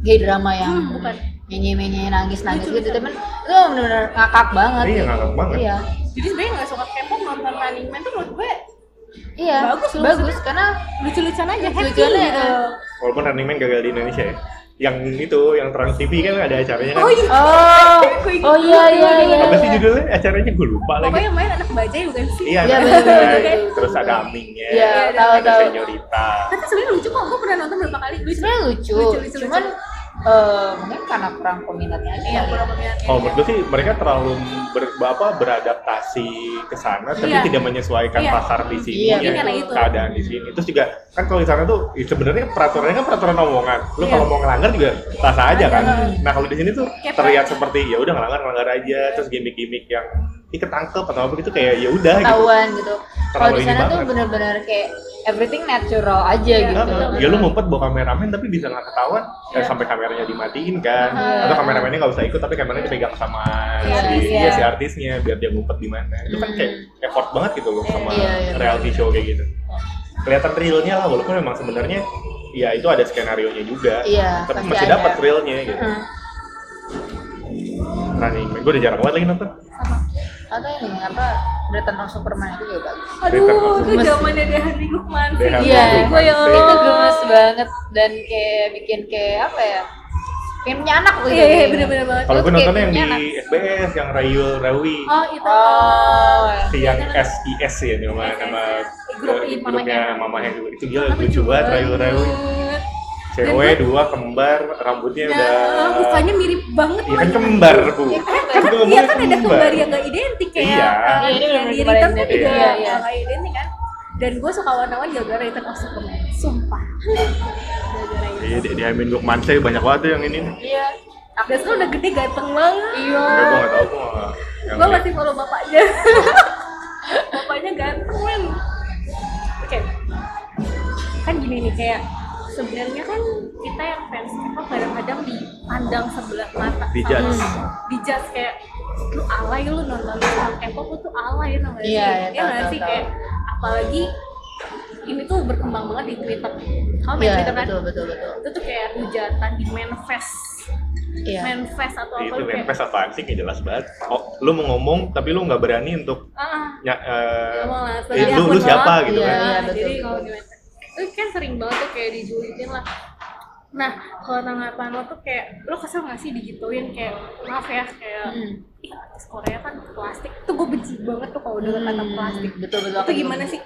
gay drama yang Hmm, bukan. Nyanyi-nyanyi nangis-nangis gitu, tapi itu bener-bener ngakak banget. Iya, gitu. ngakak banget. Iya, jadi sebenarnya nggak suka K-pop nonton Running Man tuh menurut gue iya, Bagus loh, bagus karena lucu-lucuan aja happy Lucu-lucuannya, gitu. Walaupun Running Man gagal di Indonesia ya. Yang itu, yang Trans TV kan ada acaranya kan. oh iya oh, oh iya iya iya. Apa sih judulnya? Acaranya gue lupa lagi. pokoknya main anak bajai bukan sih Iya, Iya, bener-bener. nah, terus ada Amingnya, Iya, tahu ada tahu. Senyorita. tapi sebenarnya lucu kok gue pernah nonton berapa kali lucu Sebenarnya lucu, Lucu, lucu, cuman eh, mungkin karena kurang peminatnya aja. iya kali. kurang peminatnya Kalau menurut gue sih mereka terlalu ber, apa, beradaptasi ke sana, tapi Iya. tidak menyesuaikan Iya. pasar di sini, Iya, ya, itu. keadaan di sini. Terus juga kan kalau di sana tuh ya sebenarnya peraturannya kan peraturan omongan. Lu Iya. kalau mau ngelanggar juga sah aja kan. Nah kalau di sini tuh Kayak terlihat seperti ya udah ngelanggar ngelanggar aja, terus gimmick-gimmick yang ih ketangkep atau apa gitu kayak ya udah gitu. Ketahuan gitu. Kalau di ini sana tuh banget. bener-bener kayak everything natural aja Iya, gitu. Ah, ya lu ngumpet bawa kameramen tapi bisa nggak ketahuan ya Iya. sampai kameranya dimatiin kan Iya. atau kameramennya nggak usah ikut tapi kameranya dipegang sama Iya, si, iya. iya, si artisnya biar dia ngumpet di mana itu kan kayak effort banget gitu loh sama Iya, iya, reality show kayak gitu kelihatan realnya lah walaupun memang sebenarnya ya itu ada skenario nya juga Iya, tapi masih ada. dapat realnya gitu Hmm. running man gue udah jarang banget lagi nonton Atau ini apa Return of Superman itu juga bagus. Aduh itu zamannya Dehan Lukman sih. Iya, gue ya Itu Itu Allah gemes banget dan kayak bikin kayak apa ya? Kayak punya anak gitu. iya iya kayaknya. bener-bener banget. Kalau gue nontonnya yang di SBS yang Rayul Rawi. Oh itu. Oh, si yang SIS ya nama nama Grup eh, grupnya mamanya. mamanya. Itu gila lucu banget Rayu Rayu cewek dua kembar rambutnya Nah, udah mukanya mirip banget iya kan kembar bu. Iya, kan itu Iya ngomongnya kan ada kembar. yang gak identik kayak Iya. uh, Iya, ini yang di Return tuh identik. juga Iya, iya. gak identik kan. Dan gue suka warna-warni gara-gara Return of Superman sumpah. Gara-gara itu iya di, di Amin Lukman saya banyak banget yang ini. Nih Iya. dan sekarang udah gede ganteng banget. Iya. Gue gak tau gue gue masih follow bapaknya. Bapaknya ganteng. Men oke. Kan gini nih kayak sebenarnya kan kita yang fans K-pop kadang-kadang dipandang sebelah mata Dijudge. sama- dijudge kayak lu alay lu nonton film K-pop lu tuh alay gak sih? Iya, iya, Iya nggak sih? kayak apalagi ini tuh berkembang banget di Twitter. Kamu main Iya, Twitter kan? betul betul betul. itu tuh kayak hujatan di manifest. Iya. manifest atau apa itu lu kayak manifest apaan sih? Kayak jelas banget. Oh, lu mau ngomong tapi lu gak berani untuk ah. ny- eh, ngomong lah eh, sebagai lu, lu siapa gitu Iya, kan? iya, Nah, betul, jadi betul. kalau itu kan sering banget tuh kayak dijulitin lah nah kalau tanggapan lo tuh kayak lo kesel gak sih digituin kayak maaf ya kayak Hmm. ih artis Korea kan plastik tuh gue benci banget tuh kalau udah kata Hmm, plastik betul betul. itu gimana sih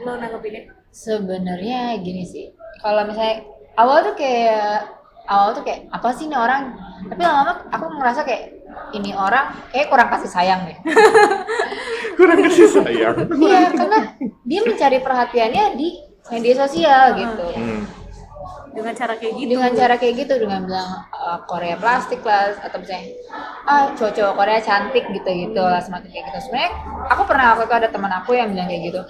lo nanggepinnya Sebenarnya gini sih. Kalau misalnya awal tuh kayak awal tuh kayak apa sih ini orang? Tapi lama-lama aku ngerasa kayak ini orang kayak kurang kasih sayang deh. kurang kasih sayang Iya, karena dia mencari perhatiannya di media sosial gitu. hmm. dengan cara kayak gitu. Dengan cara kayak gitu dengan bilang uh, Korea plastik lah atau misalnya ah cowok-cowok Korea cantik gitu gitu lah semakin kayak gitu. Sebenarnya aku pernah waktu itu ada teman aku yang bilang kayak gitu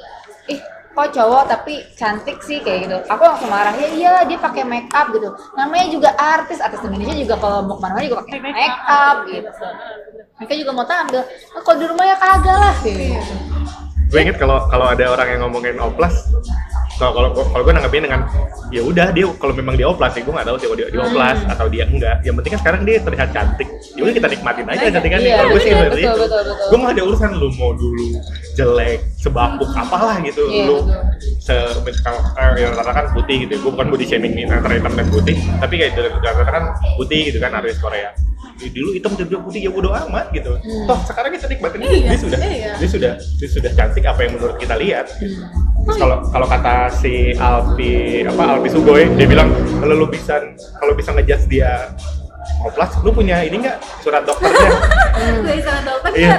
ih kok cowok tapi cantik sih? Kayak gitu. Aku langsung marah ya iya dia pakai make up gitu. Namanya juga artis artis Indonesia juga kalau mau ke mana-mana juga pakai make up gitu. Mereka juga mau tampil "Ah, kalau di rumah ya kagak lah gitu. gue inget kalau kalau ada orang yang ngomongin oplas kalau kalau kalau gue nanggepin dengan ya udah dia kalau memang dia oplas ya gue nggak tahu sih dia, dia oplas Hmm. atau dia enggak yang penting kan sekarang dia terlihat cantik ya udah kita nikmatin aja kecantikan Iya, kalau gue sih betul, betul, betul, betul. gue nggak ada urusan lu mau dulu jelek sebapuk apalah gitu. Iya, lu se eh, yang rata kan putih gitu. Gue bukan body shaming ini antara hitam dan putih. Tapi kayak itu rata kan putih gitu kan artis Korea. Dulu hitam jadi putih ya bodo amat gitu. Toh sekarang kita nikmatin dia, Iya, sudah iya. dia sudah dia sudah cantik apa yang menurut kita lihat. Hmm. Kalau kalau kata si Alpi apa Alpi Sugoy dia bilang kalau lu bisa kalau bisa ngejudge dia oplas lu punya ini nggak surat dokternya? Dari sana dokter Iya.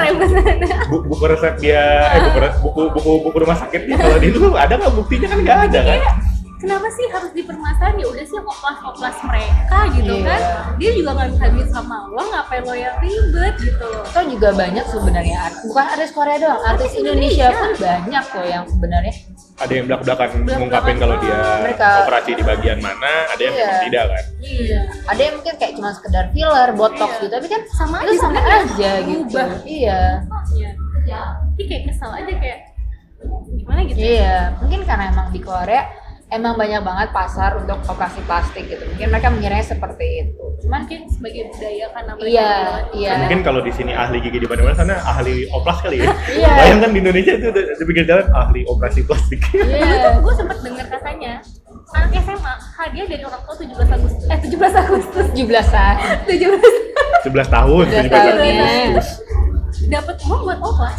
Bu- buku resep dia eh, buku, buku buku buku rumah sakit dia. Kalau di itu ada nggak? Buktinya kan nggak ada kan? Iya. Kenapa sih harus dipermasalahin ya udah sih oplas oplas mereka gitu Iya. kan dia juga nggak bisa duit sama lo ngapain lo yang ribet gitu loh Atau juga banyak sebenarnya art- bukan artis Korea doang artis Indonesia pun banyak loh yang sebenarnya ada yang belak belakan Belak-belakan. ngungkapin kalau dia Mereka- operasi di bagian mana ada yang Iya. memang tidak kan iya ada yang mungkin kayak cuma sekedar filler, botox Iya. gitu, tapi kan Sama itu aja sama aja gitu. Berubah. Iya, Iya. Tapi kayak kesel aja kayak gimana gitu. iya. Mungkin karena emang di Korea emang banyak banget pasar untuk operasi plastik gitu. Mungkin mereka mengiranya seperti itu. Cuman Mungkin sebagai budaya karena mereka Iya, bilang, iya. karena mungkin kalau di sini ahli gigi di mana-mana sana ahli oplas kali ya Iya. bayangkan di Indonesia itu di di pinggir jalan ahli operasi plastik iya. gue sempet dengar katanya anak SMA hadiah dari orang tua 17 Agustus eh 17 Agustus 17-an. 17 11 tahun 11 17 tahun, Agustus. dapat uang buat oplas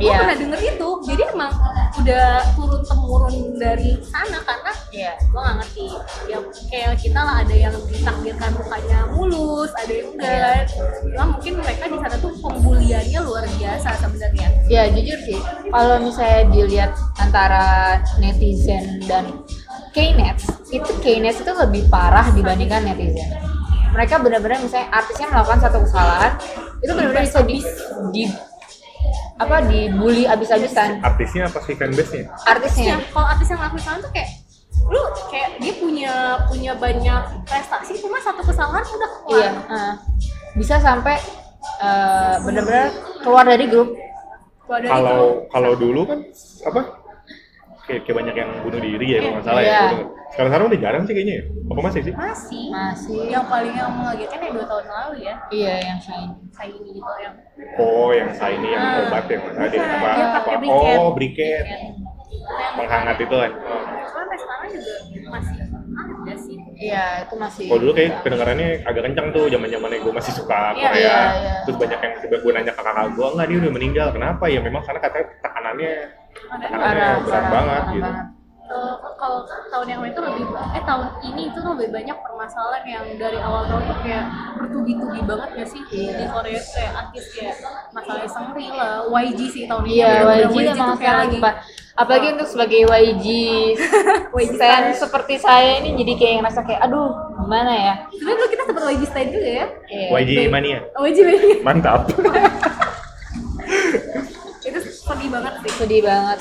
gue Iya. pernah denger itu jadi emang udah turun temurun dari sana karena Iya. gue gak ngerti ya kayak kita lah ada yang ditakdirkan mukanya mulus ada yang enggak cuma mungkin mereka di sana tuh pembuliannya luar biasa sebenarnya Ya jujur sih, kalau misalnya dilihat antara netizen dan Knet, itu Knet itu lebih parah dibandingkan netizen. Mereka benar-benar misalnya artisnya melakukan satu kesalahan, itu benar-benar bisa di, di apa dibully abis-abisan artisnya apa sih fanbase-nya? artisnya. yang kalau artis yang ngelakuin kesalahan tuh kayak lu kayak dia punya punya banyak prestasi cuma satu kesalahan udah keluar Iya, eh. bisa sampai eh, benar-benar keluar dari grup. Keluar dari Kalau grup. kalau dulu kan apa? Kayak, kayak banyak yang bunuh diri ya kalau nggak salah Iya. ya. Sekarang sekarang udah jarang sih kayaknya. ya. Apa masih sih? masih Masih. yang paling yang mengagetkan ya dua tahun lalu ya Iya, yang shine. saya ini gitu yang Oh, yang ini yang Ah. obat yang mana dia Bukan, apa? dia apa? pakai briket. Oh, briket. Penghangat itu kan. Oh. sampai sekarang juga masih ada sih Iya, itu masih. Kalau dulu kayak kedengarannya agak kencang tuh zaman zamannya gue masih suka Iya, Korea. iya, iya. Terus banyak yang tiba gue nanya ke kakak gue, enggak dia udah meninggal. Kenapa? Ya memang karena katanya tekanannya tekanannya Parah, parah, banget parah gitu. banget. Eh, kalau tahun yang lalu itu lebih eh tahun ini itu lebih banyak permasalahan yang dari awal tahun tuh kayak bertubi-tubi banget ya sih Iya. di Korea kayak artis kayak masalah Seungri lah YG sih tahun ini Iya, bener-bener YG emang tuh kayak sekarang lagi Pak. Apalagi untuk sebagai YG YG stan stan. seperti saya ini jadi kayak ngerasa kayak aduh gimana ya? sebenarnya dulu kita sempat YG stan juga ya Iya. YG Mania. YG Mania. Mantap. sedih banget sih. Sedih banget.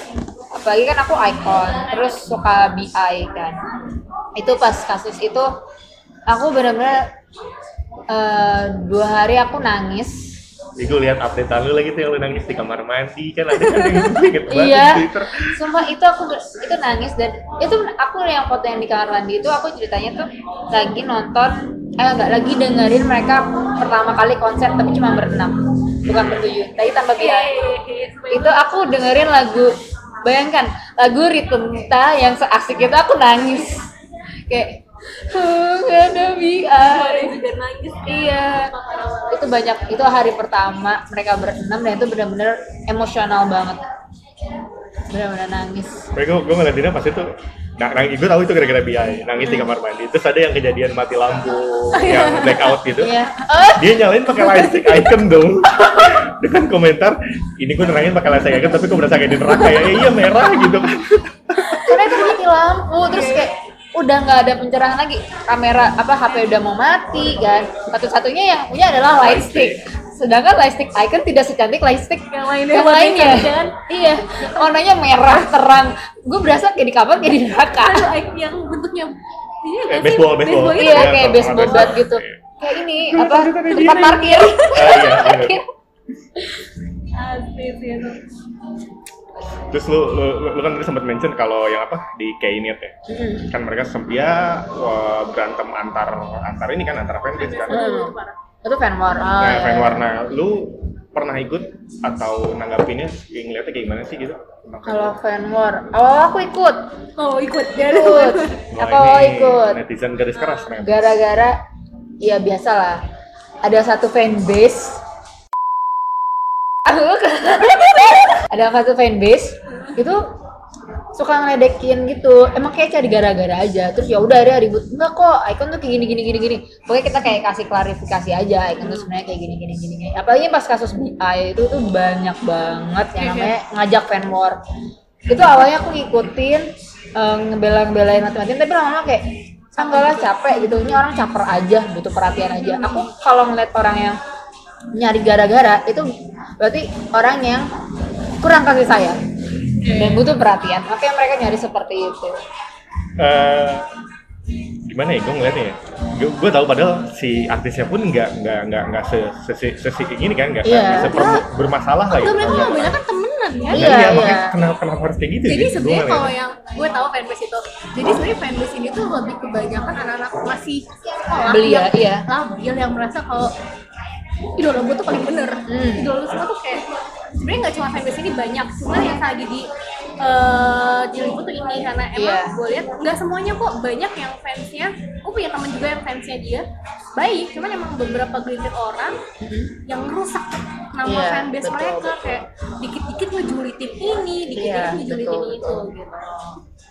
Apalagi kan aku icon terus suka BI kan. Itu pas kasus itu aku benar-benar eh, dua hari aku nangis Jadi gue lihat update lu lagi tuh yang lu nangis di kamar mandi kan ada kan yang inget banget iya. di Twitter. sumpah itu aku itu nangis dan itu aku yang foto yang di kamar mandi itu aku ceritanya tuh lagi nonton eh enggak lagi dengerin mereka pertama kali konser tapi cuma berenam. Bukan bertujuh tadi tambah BI itu aku dengerin lagu bayangkan lagu Ritmita yang seasik itu aku nangis. Kayak "Oh, gak ada BI nangis iya. Itu banyak itu hari pertama mereka berenam dan itu benar-benar emosional banget. Benar-benar nangis. Tapi gue, gue ngeliat Dina pas itu Nah, nangis, gue tahu itu gara-gara BI, nangis di kamar mandi. Terus ada yang kejadian mati lampu, yang blackout gitu. iya. Oh Dia nyalain pakai lightstick icon dong. Dengan komentar, ini gue nerangin pakai lightstick icon, tapi gue berasa kayak di neraka ya. Eh, iya merah gitu. Karena itu mati lampu terus kayak udah nggak ada pencerahan lagi. Kamera apa HP udah mau mati kan? Satu-satunya yang punya adalah light stick. sedangkan light stick icon tidak secantik light stick Yang lainnya yang lainnya. kan? iya. Warnanya merah terang. Gue berasa kayak di kamar kayak di neraka yang bentuknya. Ini Eh, sih? baseball, baseball. itu iya Iya, kayak baseball bat baseball. gitu. Kayak ini apa tempat parkir. Ah, iya, iya. asli sih itu Terus lu, lu, lu, lu kan tadi sempat mention kalau yang apa di Knet ya, kan mereka sempat ya wah, berantem antar antar ini kan antar fanbase kan. Hmm. itu fan war. Oh, Nah, iya. fan warna, lu pernah ikut atau nanggapinnya, yang ngeliatnya kayak gimana sih gitu? kalau fan war. Awal aku ikut. Oh ikut. Ya ikut. Aku ini ikut. Netizen garis keras ternyata. gara-gara ya biasa lah ada satu fanbase ada satu fanbase itu suka ngeledekin gitu. Emang kayak cari gara-gara aja. Terus ya udah ada ribut. Enggak kok Icon tuh kayak gini gini gini gini. Pokoknya kita kayak kasih klarifikasi aja. Icon tuh sebenarnya kayak gini gini gini gini. Apalagi pas kasus BI itu tuh banyak banget yang namanya ngajak fan war. Itu awalnya aku ngikutin eh, ngebela-ngebelain mati-matian tapi lama-lama kayak ah enggak lah capek gitu. Ini orang caper aja butuh perhatian aja. Aku kalau ngeliat orang yang nyari gara-gara itu berarti orang yang kurang kasih sayang. Dan butuh perhatian. Makanya mereka nyari seperti itu. Eh, gimana ya? Gue ngeliatnya ya. Gue, gue tahu padahal si artisnya pun nggak nggak nggak nggak se, se, se, se- ini kan nggak Iya. nggak seper- bermasalah lah gitu. mereka kan temenan kan Iya, iya, iya. makanya kenapa, kenapa harus kayak gitu jadi sebenarnya kalau yang gue tahu fanbase itu jadi sebenarnya fanbase ini tuh lebih kebanyakan anak-anak masih sekolah Belia, yang iya. labil yang merasa kalau idola gue tuh paling bener. Hmm. idola lu semua tuh kayak sebenarnya nggak cuma fanbase ini banyak cuma yang lagi di eh diliput tuh ini karena emang Iya. gue lihat nggak semuanya kok banyak yang fansnya gue punya teman juga yang fansnya dia baik cuman emang beberapa gelintir orang yang rusak nama Iya, fanbase betul, mereka betul. kayak dikit-dikit ngejulitin ini dikit-dikit Iya, ngejulitin betul, itu betul. gitu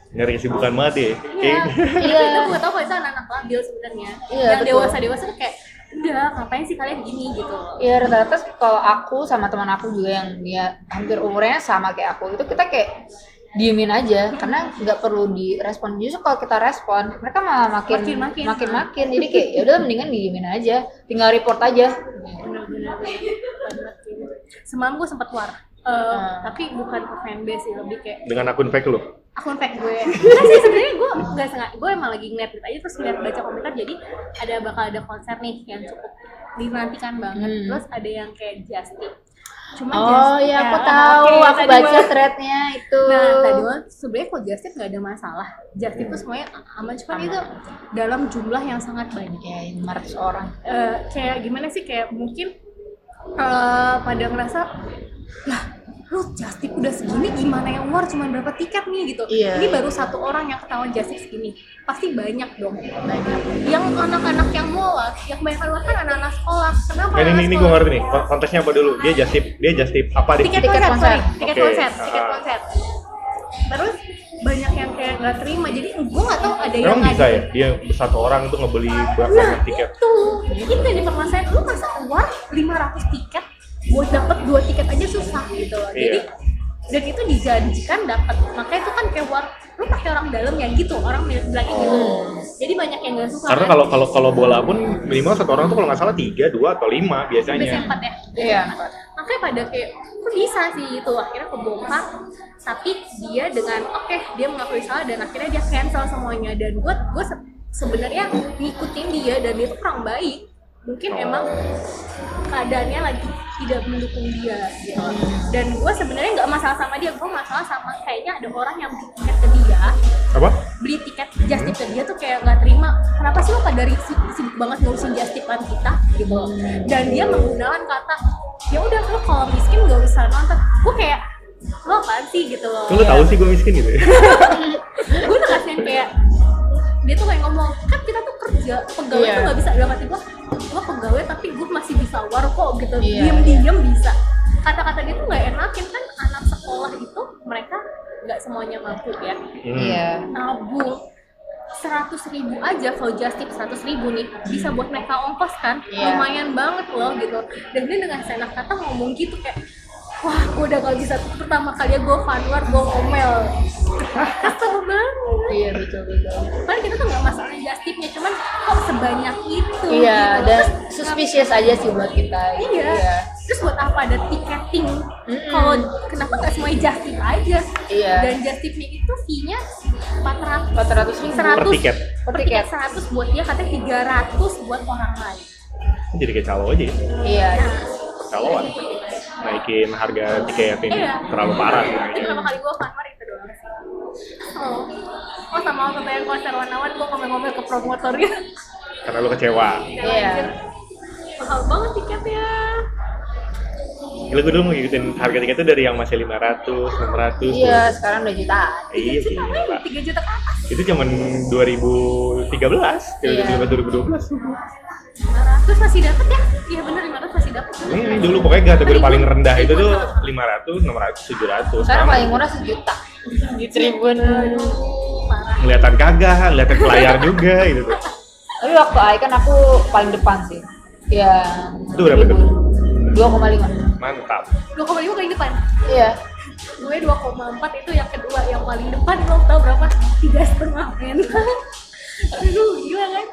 nyari kesibukan banget ya Iya, Iya. itu gue tau kalau itu anak-anak labil sebenarnya. Iya, yang betul. dewasa dewasa tuh kayak, udah ngapain sih kalian gini gitu. Iya rata-rata kalau aku sama teman aku juga yang dia hampir umurnya sama kayak aku itu kita kayak diemin aja karena nggak perlu direspon justru kalau kita respon mereka malah makin Makin-makin. makin makin jadi kayak ya udah mendingan diemin aja tinggal report aja Bener-bener. Semalam gue sempet keluar. Eh, Hmm. tapi bukan ke fanbase sih lebih kayak dengan akun fake lu akun fake gue nggak sih sebenarnya gue nggak sengaja gue emang lagi ngeliat aja terus ngeliat baca komentar jadi ada bakal ada konser nih yang cukup dinantikan banget Hmm. terus ada yang kayak Justin cuma oh Justin- iya aku ya, tahu oke, aku baca threadnya itu Nah, tadi mah sebenarnya kalau Justin nggak ada masalah. Justin tuh semuanya aman, cuma itu dalam jumlah yang sangat banyak. ya 500 orang Eh, kayak gimana sih kayak mungkin eh, pada ngerasa lah lu Justin udah segini gimana yang war cuma berapa tiket nih gitu Iya. ini baru satu orang yang ketahuan Justin segini pasti banyak dong banyak yang anak-anak yang mualaf yang banyak luar kan anak-anak sekolah kenapa Nah, ini, anak ini gue ngerti nih, kon- konteksnya apa dulu? Dia just tip, dia just tip apa deh? tiket, Tiket konser, konser. sorry. tiket Oke. konser, tiket Ah. konser. Terus banyak yang kayak nggak terima, jadi gue nggak tahu ada yang Emang bisa ya? ngadu. Dia satu orang itu ngebeli berapa Nah, banyak tiket? itu itu yang dipermasalahin lu masa keluar 500 tiket buat dapet dua tiket aja gitu loh. Iya. Jadi dan itu dijanjikan dapat makanya itu kan kayak war lu pakai orang dalam ya gitu orang bilang gitu jadi banyak yang nggak suka Karena kan? kalau kalau kalau bola pun minimal satu orang tuh kalau nggak salah tiga, dua atau lima biasanya biasanya. empat ya Iya. makanya pada kayak kok bisa sih itu akhirnya kebongkar tapi dia dengan oke dia mengakui salah dan akhirnya dia cancel semuanya dan gue gue se- sebenarnya ngikutin dia dan dia tuh kurang baik mungkin emang keadaannya lagi tidak mendukung dia gitu. dan gue sebenarnya nggak masalah sama dia gue masalah sama kayaknya ada orang yang beli tiket ke dia Apa? beli tiket just tip ke dia tuh kayak nggak terima kenapa sih lo pada ri- si- sibuk banget ngurusin just tipan kita gitu dan dia menggunakan kata ya udah lo kalau miskin gak usah nonton gue kayak lo apaan sih gitu loh Lu tahu sih gue miskin gitu ya? gue tuh kasihan kayak dia tuh kayak ngomong kan kita tuh kerja pegawai Iya. tuh gak bisa. Dalam hati gue gue pegawai tapi gue masih bisa war kok gitu. Iya, diem diem bisa. Kata-kata dia tuh nggak enakin. Kan anak sekolah itu mereka nggak semuanya mampu ya. Hmm. iya. Nabung seratus ribu aja kalau just tip seratus ribu nih bisa buat mereka ongkos kan? Iya. lumayan banget loh gitu. Dan dia dengan seenak kata ngomong gitu kayak wah gue udah gak bisa pertama kali gue fanwar gue ngomel kesel banget iya betul betul Padahal kita tuh nggak masalah justipnya, cuman kok sebanyak itu. iya gitu. dan Terus suspicious aja sih buat kita Iya. Terus buat apa ada tiketing? Mm-mm. Kalau kenapa nggak semuanya justip aja? Iya. Dan justipnya itu fee-nya 400 400 ribu 100 Per tiket. Per tiket. 100 buat dia katanya 300 buat orang lain. Jadi kayak calo aja ya. iya Caloan. Naikin harga tiket ini Iya. terlalu parah. Itu kayaknya. pertama kali gue fanwar itu doang sih. Oh, oh sama waktu yang konser Wanawan gue ngomel-ngomel ke promotornya. Karena lu kecewa. Iya. Mahal banget tiketnya. Gila gue dulu ngikutin harga tiketnya dari yang masih 500, 600. iya sekarang udah jutaan Iya, Juta apa? 3 juta ke atas. Itu zaman 2013, Iya. 2012. 500 masih dapat ya? Iya bener 500 masih dapat. Ini dulu pokoknya kategori paling rendah itu tuh 500, 600, 700. sekarang paling murah sejuta di Tribun Parah. Kelihatan kagak, kelihatan ke layar juga gitu tuh. tapi waktu AI kan aku paling depan sih ya Itu berapa tuh? dua koma lima Mantap. 2,5 paling depan. iya Gue 2,4 itu yang kedua, yang paling depan lo tau berapa? Tiga setengah men. Aduh gila kan?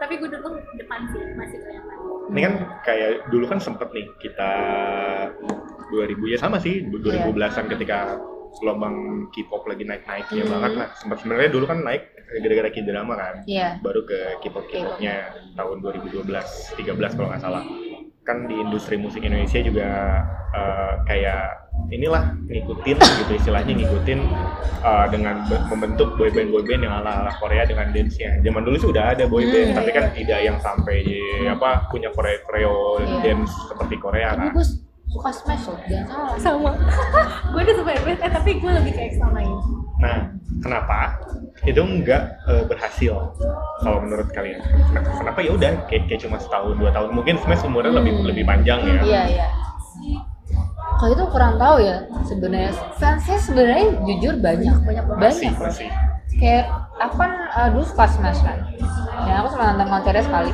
Tapi gue dulu depan sih masih kelihatan. Ini kan kayak dulu kan sempet nih kita 2000 ya sama sih 2010-an ketika gelombang K-pop lagi naik-naiknya Hmm. banget lah. Sempat sebenarnya dulu kan naik gara-gara K-drama kan. iya Baru ke K-pop K-popnya tahun 2012, 13 kalau nggak salah. Kan di industri musik Indonesia juga eh, kayak inilah ngikutin gitu istilahnya ngikutin eh, dengan be- membentuk boyband boyband yang ala ala Korea dengan dance-nya. Zaman dulu sih udah ada boyband, Hmm, tapi iya. kan tidak yang sampai apa punya koreo koreo Iya. dance seperti Korea tapi kan. gue suka smash loh jangan salah Sama. gue udah suka FBS, eh tapi gue lebih kayak sama ini. Nah, kenapa itu nggak eh, berhasil kalau menurut kalian? Kenapa ya udah kayak, kayak cuma setahun dua tahun? Mungkin Smash umurnya lebih Hmm. lebih panjang ya. iya iya kalau itu kurang tahu ya sebenarnya fansnya sebenarnya jujur banyak banyak Masih banyak masih. kayak aku kan uh, dulu suka smash kan dan aku sempat nonton konsernya sekali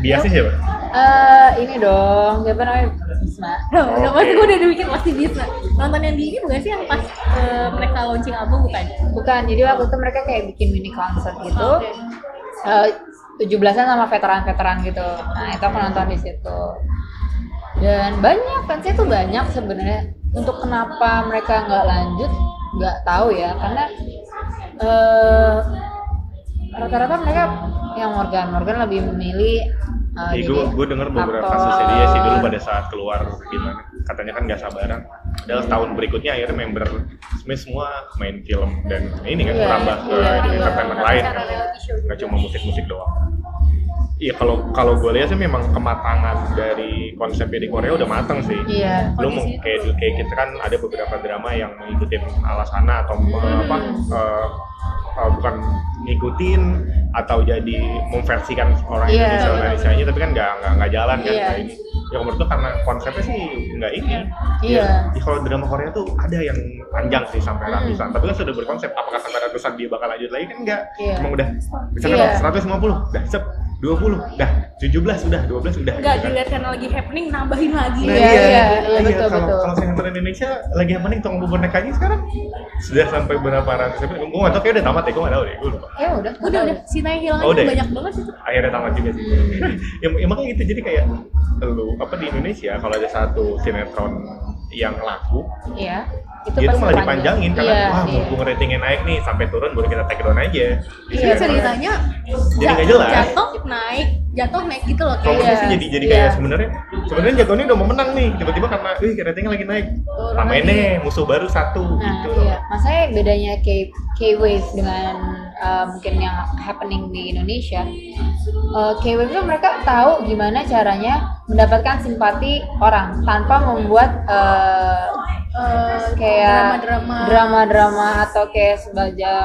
Biasanya siapa? Eh ini dong siapa namanya Bisma udah pasti gue udah mikir pasti bisa. Nonton yang di ini bukan sih yang pas eh, mereka launching album bukan? bukan jadi waktu itu mereka kayak bikin mini konser gitu Oke. tujuh belasan sama veteran-veteran gitu nah itu aku nonton di situ dan banyak fansnya tuh banyak sebenarnya untuk kenapa mereka nggak lanjut nggak tahu ya karena eh rata-rata mereka yang Morgan. Morgan lebih memilih eh, Iya, gue gue dengar beberapa aktor. kasusnya dia sih dulu pada saat keluar gimana. Katanya kan nggak sabaran. Adalah tahun berikutnya akhirnya member Smash semua main film dan ini kan Iya, merambah ke iya, dunia iya. entertainment lain kan. Secara reality show nggak cuma musik-musik doang Iya kalau kalau gue lihat sih memang kematangan dari konsepnya di Korea udah matang sih. iya Lu mau kayak kayak kita kan ada beberapa drama yang mengikutin ala sana atau Hmm. apa eh, eh, bukan ngikutin atau jadi memversikan orang Iya, Indonesia. Indonesia nya tapi kan nggak nggak nggak jalan kan Iya. kayak ini. Ya menurut lu karena konsepnya sih nggak ini. Iya. Ya, kalau drama Korea tuh ada yang panjang sih sampai Hmm. ratusan. Tapi kan sudah berkonsep apakah sampai ratusan dia bakal lanjut lagi kan enggak. Iya. Emang udah misalnya Iya. 150, dah sep 20, dah 17 udah 12 udah. Enggak gitu kan. dilihat karena lagi happening nambahin lagi. Iya, iya, iya, betul, kalau, betul. Kalau sinetron Indonesia lagi apa nih tong bonekanya sekarang sudah sampai berapa ratus episode? Gue nggak tahu kayak udah tamat ya, gue nggak tahu deh, gue lupa. ya udah Udah udah Sinai hilang Oh, udah ya? banyak banget itu. Akhirnya tamat juga sih. ya, ya makanya gitu jadi kayak lu apa di Indonesia kalau ada satu sinetron yang laku, iya itu pasti malah panjang. dipanjangin karena Iya, wah mumpung ratingnya naik nih sampai turun baru kita take down aja. Iya, ceritanya Jadi ja- nggak jelas. jatuh naik jatuh naik gitu loh Kalau kayak saya sih jadi jadi kayak Iya. sebenarnya sebenarnya jatuhnya udah mau menang nih tiba-tiba karena wih ratingnya lagi naik. Tambahin deh musuh baru satu Nah, gitu. iya. Masanya bedanya K K-Wave dengan uh, mungkin yang happening di Indonesia. Uh, K-Wave itu mereka tahu gimana caranya mendapatkan simpati orang tanpa membuat uh, eh, kayak drama-drama. drama-drama atau kayak semacam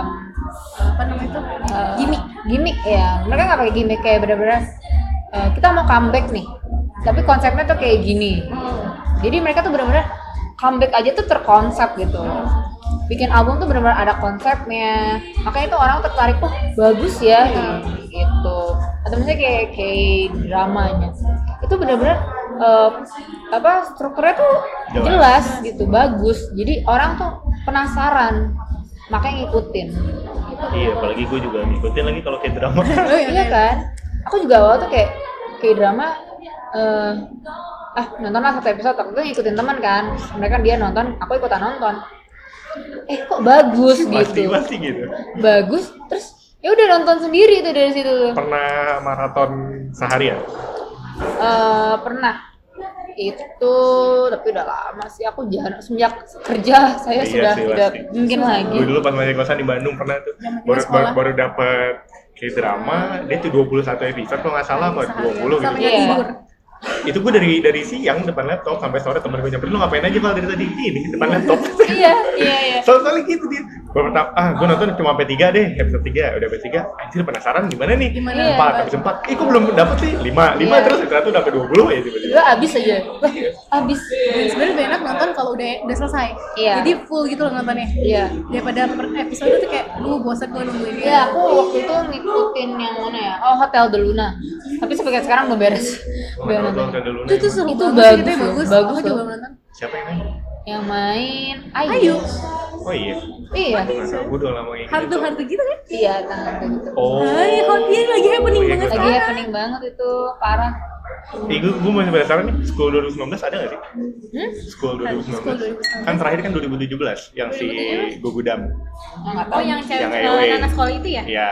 apa namanya itu uh, gimmick. gimmick ya mereka nggak pakai gimmick kayak bener-bener uh, kita mau comeback nih. Tapi konsepnya tuh kayak gini. Jadi mereka tuh bener-bener comeback aja tuh terkonsep gitu. Bikin album tuh bener-bener ada konsepnya. Makanya tuh orang tertarik oh bagus ya gitu. Atau misalnya kayak kayak dramanya. Itu bener-bener eh, apa strukturnya tuh Jelas. jelas. gitu bagus. Jadi orang tuh penasaran makanya ngikutin. Iya apalagi gue juga ngikutin lagi kalau kayak drama iya kan? Aku juga awal tuh kayak kayak drama eh ah nonton lah satu episode. Aku tuh ngikutin teman kan. Mereka dia nonton aku ikutan nonton. Eh kok bagus pasti gitu? pasti gitu? Bagus terus ya udah nonton sendiri tuh dari situ tuh. Pernah maraton seharian Eh, pernah. Itu tapi udah lama sih aku jarang semenjak kerja. Saya Iya sudah sih, tidak pasti. mungkin lagi. Gue dulu pas masih kosan di Bandung pernah tuh. Baru, baru, baru dapet kayak drama dia tuh 21 episode kalau nggak salah apa 20 gitu. Iya. Itu gue dari dari siang depan laptop sampai sore temen gue nyamperin lu ngapain aja kalau dari tadi? Ini depan laptop. Iya iya iya. Soal soalnya gitu dia gue pertama ah gue nonton cuma sampai 3 deh episode 3 udah sampai 3 anjir penasaran gimana nih? Gimana? Iya. 4 habis 4 eh kok belum dapet sih. 5 5 Iya. terus ternyata udah sampai 20 ya tiba-tiba. Gua abis aja. Lah abis sebenarnya lebih enak nonton kalau udah udah selesai. Iya. jadi full gitu loh nontonnya. Iya. Daripada per episode tuh kayak lu bosan gue nungguin Iya, aku waktu itu ngikutin yang mana ya? Oh, Hotel de Luna. Tapi sampai sekarang belum beres. gue Belum nonton itu tuh seru Itu bagus loh, bagus bagus aku juga nonton siapa yang main Yang main Ayu. Ayu oh iya Iya. gue udah lama yang hantu hantu gitu kan Iya, tentang gitu. oh Hai, hot dia lagi happening Oh, iya, banget Lagi sekarang. happening banget itu, parah. Eh, gue, gue masih penasaran nih, School 2019 ada gak sih? Hmm? School 2019. School 2019. Kan terakhir kan 2017, yang si Gugudam. Oh, Oh yang cewek Yang AOA. anak sekolah itu ya? Iya.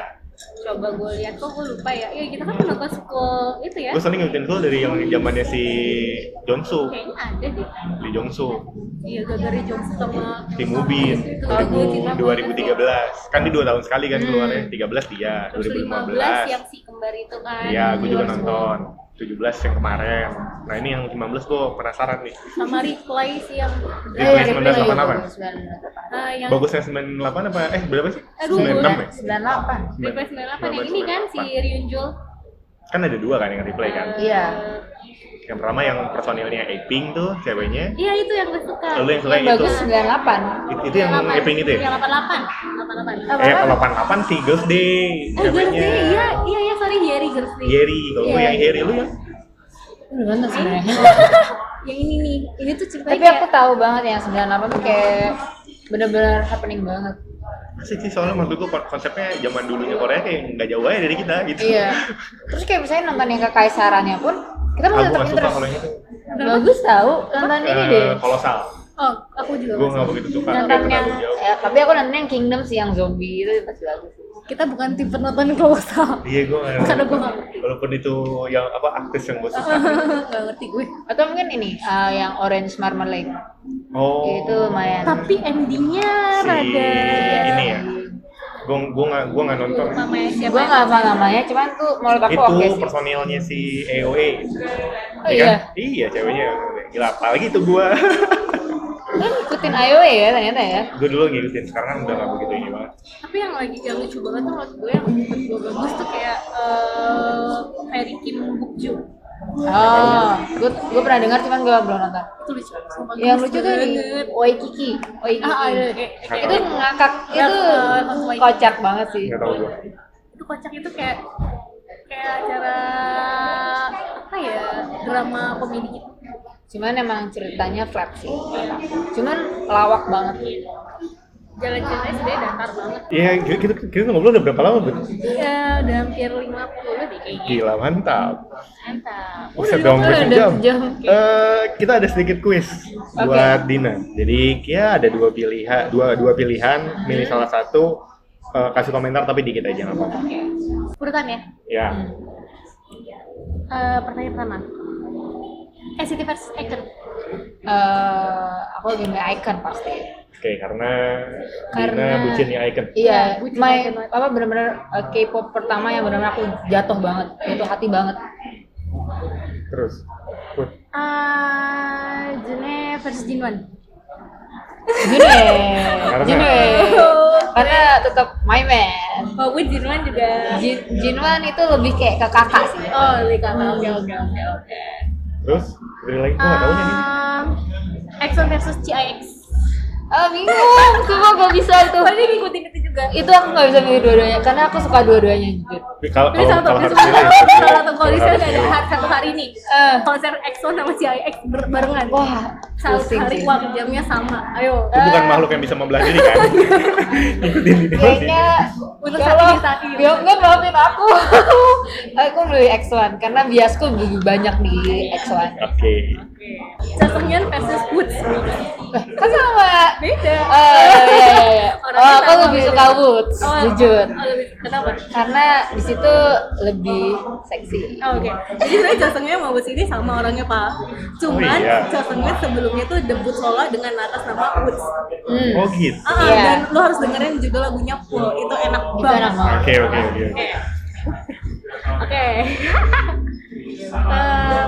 Coba gue lihat kok gue lupa ya. Ya kita kan nonton school itu ya. Gue sering ngikutin School dari yang zamannya si Jongsu, Kayaknya ada deh. Lee Jongsu, Iya gara-gara Jongsu sama Tim Ubin, Itu lagu cinta banget. 2013. Kan di dua tahun sekali kan Hmm. keluarnya, 13 dia, 2015 2015. yang si kembar itu kan. Iya, gue juga Di nonton. 17 yang kemarin. Nah ini yang 15 gue penasaran nih. Sama replay sih yang Eh, Replay Replay 1988. bagus, 98. ah, yang Bagusnya 98 apa? Eh berapa sih? Aduh, 96 ya? 98. replay 98 yang ini kan si Ryunjul. Kan ada dua kan yang replay kan? Iya. Yang pertama yang personilnya Aping tuh ceweknya. Iya itu yang gue suka. Lalu yang suka Yang itu. bagus 98. Itu, itu yang Aping itu ya? Yang 88. 88. Apa? Eh kalau 88 sih Girls Day Oh, Girls. Day, iya, iya, iya, sorry, Harry Girls Day. Yeri, kalau Iya. yang Harry lu ya? Udah nonton sebenarnya. Yang ini nih, ini tuh ceritanya Tapi aku tahu banget yang 98 tuh kayak bener-bener happening banget. Asik sih soalnya menurut gue kon- konsepnya zaman dulunya Korea kayak nggak jauh aja dari kita gitu. Iya. Terus kayak misalnya nonton yang kekaisarannya pun kita kalau yang itu. Bagus tahu nonton ini Eh, deh. Kolosal. Oh, aku juga Gue nggak begitu suka. Nonton yang ya, tapi aku nonton yang Kingdom sih yang zombie itu pasti bagus. Kita bukan tipe nonton kolosal. Iya gue nggak. Karena gue nggak. Walaupun itu yang apa artis yang gue suka. Gak ngerti gue. Atau mungkin ini eh, yang Orange Marmalade. Oh. Itu lumayan. Tapi endingnya si rada. Gue gue nggak gue nggak nonton. Gue nggak hafal namanya, cuman tuh menurut aku itu sih. personilnya si EOE. Oh Iya kan? iya. Iya ceweknya. Gila apalagi itu gue. Lu ngikutin IOE ya ternyata ya. gue dulu ngikutin sekarang kan udah nggak begitu ini banget. Tapi yang lagi yang lucu banget tuh menurut gue yang menurut gue bagus tuh kayak eh Mary Kim Bukju. Oh, gue gue pernah dengar cuman gue belum nonton. Itu lucu. Sumpah Yang lucu tuh ini banget. Waikiki. Waikiki. Ah, ada kayak, kayak itu ngakak Ya, itu eh, kocak banget sih. Nggak tahu gue. itu kocak itu kayak kayak acara apa ya drama komedi gitu. Cuman emang ceritanya flat sih. Cuman lawak banget. Jalan-jalannya sebenarnya datar banget. Iya kita, kita, kita ngobrol udah berapa lama Ben? Ya udah hampir 50 deh kayaknya. Gila mantap. Mantap. Buset dong, udah udah sejam. sejam. Eh, kita ada sedikit kuis buat Dina. Jadi ya ada dua pilihan, dua dua pilihan, milih salah satu, eh, kasih komentar tapi dikit aja nggak apa-apa. Urutan ya. Ya, Eh, pertanyaan pertama. NCT versus Icon. Eh, aku lebih milih icon pasti. Oke karena, Dina Karena- bucinnya icon. Iya, bucin my icon apa benar-benar uh, K-pop pertama yang benar-benar aku jatuh banget, jatuh hati banget. Terus, Ah, June versus Jinwon. Gini, Karena- gini, karena tetap my man. Walaupun Jinwon juga. Jin, Jinwan itu lebih kayak ke kakak sih. Oh, lebih kakak. Oke, oke, oke, oke. terus, beri lagi gue nggak tahu nih. Um, EXO versus CIX. Ah bingung, coba gak bisa itu. Soalnya ngikutin itu juga. Itu aku nggak bisa milih dua-duanya karena aku suka dua-duanya jujur Kalau kalau satu kalau harus pilih. kalau satu Kalau ada satu hari ini Eh. konser EXO sama CIX barengan. wah satu hari wah jamnya sama. Ayo. Itu bukan makhluk yang bisa membelah diri kan? Ikutin ini. kayaknya Untuk kalau saat ini, saat ini. ya maafin aku aku milih X1 karena biasku lebih banyak di X1 Oke. Jajangmyeon versus Woods. kan sama Beda. oh iya iya iya oh aku lebih beda. suka Woods Oh, jujur Oh, lebih kenapa? karena di situ lebih seksi Oh, Oke, jadi sebenarnya Jajangmyeon sama Woods ini sama orangnya pak. Cuman Oh, iya. Sebelumnya tuh debut solo dengan atas nama Woods. hmm. Oh gitu. Ah, Iya. dan lo harus dengerin juga lagunya full, itu enak banget. Oke oke oke. Oke. Eh,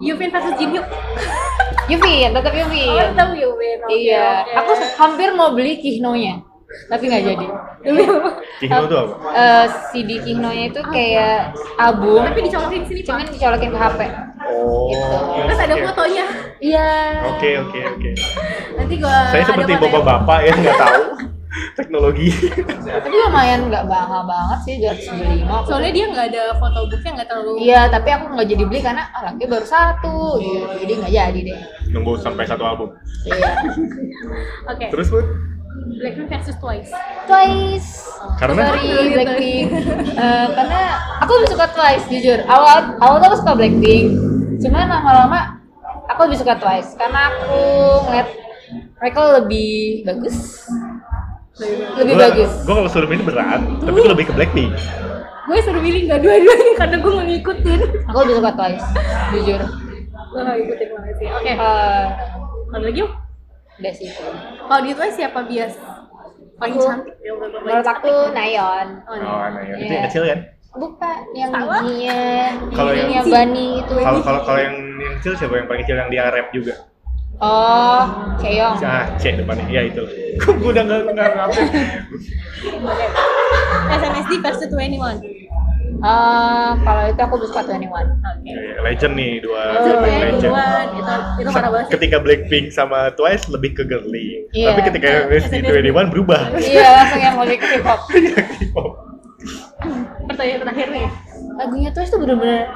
Yuvin versus Jinhyuk. Yuvin tetap Yuvin Oh, tetap Yuvin. Oke, iya oke. aku hampir mau beli Kihnonya tapi nggak jadi Kihno tuh apa? Eh, CD Kihnonya itu kayak album Tapi dicolokin sini, Pak. cuman dicolokin ke HP Oh. Terus ada fotonya. iya Oke oke oke. Nanti gua Saya ada seperti bapak-bapak ya nggak tahu teknologi. tapi lumayan nggak mahal banget sih 275 Soalnya dia nggak ada foto booknya nggak terlalu. Iya, tapi aku nggak jadi beli karena ah, lagunya baru satu, gitu. jadi nggak jadi deh. Nunggu sampai satu album. Iya. Oke. Terus Bud? Blackpink versus Twice. Twice. Karena? Sorry Blackpink. Eh, karena aku lebih suka Twice jujur. Awal awal tuh aku suka Blackpink. Cuman lama-lama aku lebih suka Twice karena aku ngeliat mereka lebih bagus. Lebih Gua- bagus. Gua kalau suruh milih berat, tapi gua lebih ke Blackpink. Gue suruh milih nggak dua-duanya karena gue nggak ngikutin. Aku lebih suka Twice, jujur. Gue nggak ngikutin banget sih. Oke. Eh, Ada lagi yuk. Udah sih. Kalau di Twice siapa bias? Paling Aku- cantik. Menurut aku. Nayeon. Oh, Oh, ya. Itu Iya. yang kecil kan? Bukan yang Salah. giginya, Kalau yang- giginya Bani itu. Kalau kalau kalau yang yang kecil siapa yang paling kecil yang dia rap juga? Oh, Cheong. Ah, C depannya. Ya itu. Kok gua udah nggak nggak ngapin. SNSD versus 21. Eh, kalau itu aku lebih suka 21. Oke. Ya, ya, Legend nih dua Oh, dua ya, legend. duluan. itu itu parah banget sih. Ketika Blackpink sama Twice lebih ke girly, Iya. tapi ketika ST21 berubah. Iya, langsung yang musik K-pop. K-pop. Pertanyaan terakhir nih. Lagunya Twice tuh bener-bener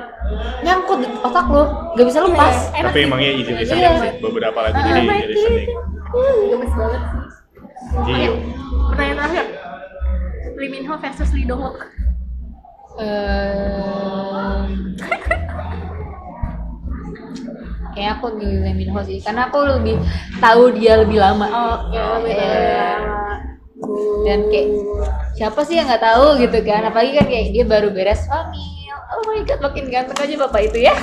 nyangkut di otak lo, gak bisa lepas. Iya, enak Tapi emangnya easy listening Iya. sih. Beberapa lagu Ah, jadi easy listening. Gemes banget sih. Pertanyaan terakhir. Lee Min Ho versus Lee Dong Wook. Eh, Kayaknya aku milih Lee Min Ho sih, karena aku lebih tahu dia lebih lama. Oke, lebih Iya. lama. Dan kayak siapa sih yang nggak tahu gitu kan? Apalagi kan kayak dia baru beres hamil. Oh my god, makin ganteng aja bapak itu ya.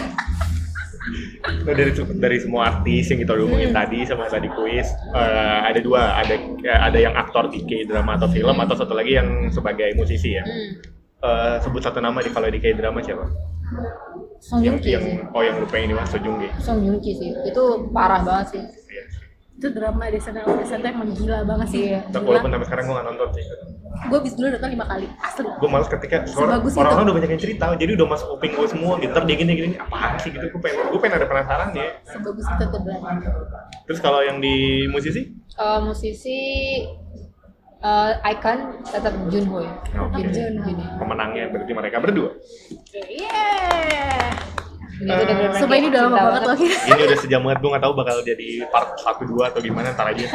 Nah, dari dari semua artis yang kita udah ngomongin Hmm. tadi sama tadi kuis eh, ada dua ada ada yang aktor di K drama atau film atau satu lagi yang sebagai musisi ya Hmm. Eh, sebut satu nama di kalau di K drama siapa Song yang Joong Ki yang sih. oh yang lupa ini mas Sojung Ki Song Joong Ki sih. Itu parah banget sih. Iya. Itu drama Desa Desa tuh emang gila banget sih. Iya. Tapi walaupun sampai sekarang gue gak nonton sih Gue bis dulu nonton lima kali. Asli. gue males ketika orang-orang itu. udah banyak yang cerita jadi udah masuk kuping gue semua gitu ntar dia gini gini apaan sih gitu gue pengen gue pengen ada penasaran ya Sebagus itu tuh drama. terus kalau yang di musisi Eh, musisi eh, icon tetap Junho ya. Oke. Junho. pemenangnya berarti mereka berdua Yeah. Ini tuh udah Sumpah ini udah lama banget loh. ini udah sejam banget gue gak tahu bakal jadi part 1 2 atau gimana ntar aja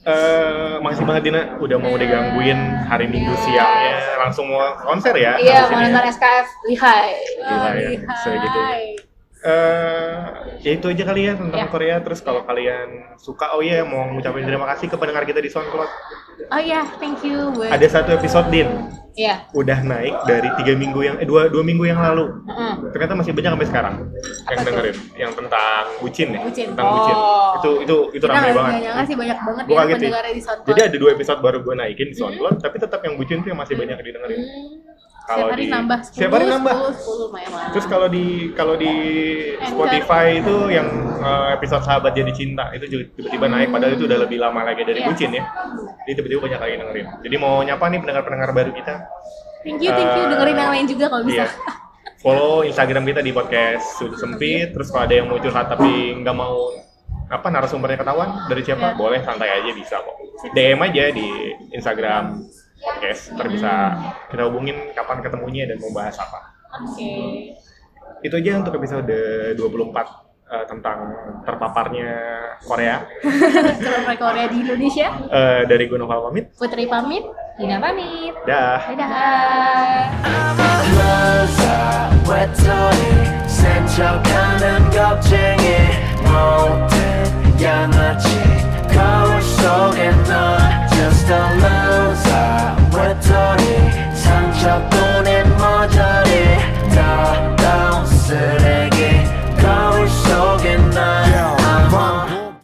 Eh, makasih banget Dina udah mau digangguin hari Minggu siangnya langsung mau konser ya Iya, mau ya. nonton SKF Lihai. Gila ya, segitu. Eh, ya itu aja kali ya tentang Ya. Korea. Terus kalau kalian suka, oh iya mau ngucapin terima kasih ke pendengar kita di SoundCloud. Oh iya, thank you buat Ada satu episode Din, Iya. udah naik dari tiga minggu yang eh, dua dua minggu yang lalu. Heeh. Ternyata masih banyak sampai sekarang yang tuh? dengerin, yang tentang bucin ya, Bucin. tentang bucin. Oh. Itu itu itu kita ramai banget. nyangka sih banyak banget Gua ya kaget sih. pendengarnya di SoundCloud. Jadi ada dua episode baru gue naikin di SoundCloud, tapi tetap yang bucin tuh yang masih banyak didengerin. Setiap Kalau di- nambah 10, setiap hari nambah. 10, 10 lumayan lah. Terus kalau di kalau di Spotify itu yang eh, episode sahabat jadi cinta itu juga tiba-tiba naik padahal itu udah lebih lama lagi dari Iya. bucin ya. Jadi tiba-tiba banyak lagi dengerin. Jadi mau nyapa nih pendengar-pendengar baru kita. Thank you, thank you. Eh, Dengerin yang lain juga kalau bisa. Iya. Follow Instagram kita di podcast Sudut Sempit. Terus kalau ada yang mau curhat tapi nggak mau apa narasumbernya ketahuan dari siapa, Iya. boleh santai aja bisa kok. DM aja di Instagram podcast ntar bisa kita hubungin kapan ketemunya dan mau bahas apa. Oke. itu aja untuk episode 24 eh, tentang terpaparnya Korea. Kalau Korea di Indonesia, Eh, dari gue Noval pamit. Putri pamit. Dina pamit. Dah. Dadah Just a loser. down, down, down, down, down, down, down, down,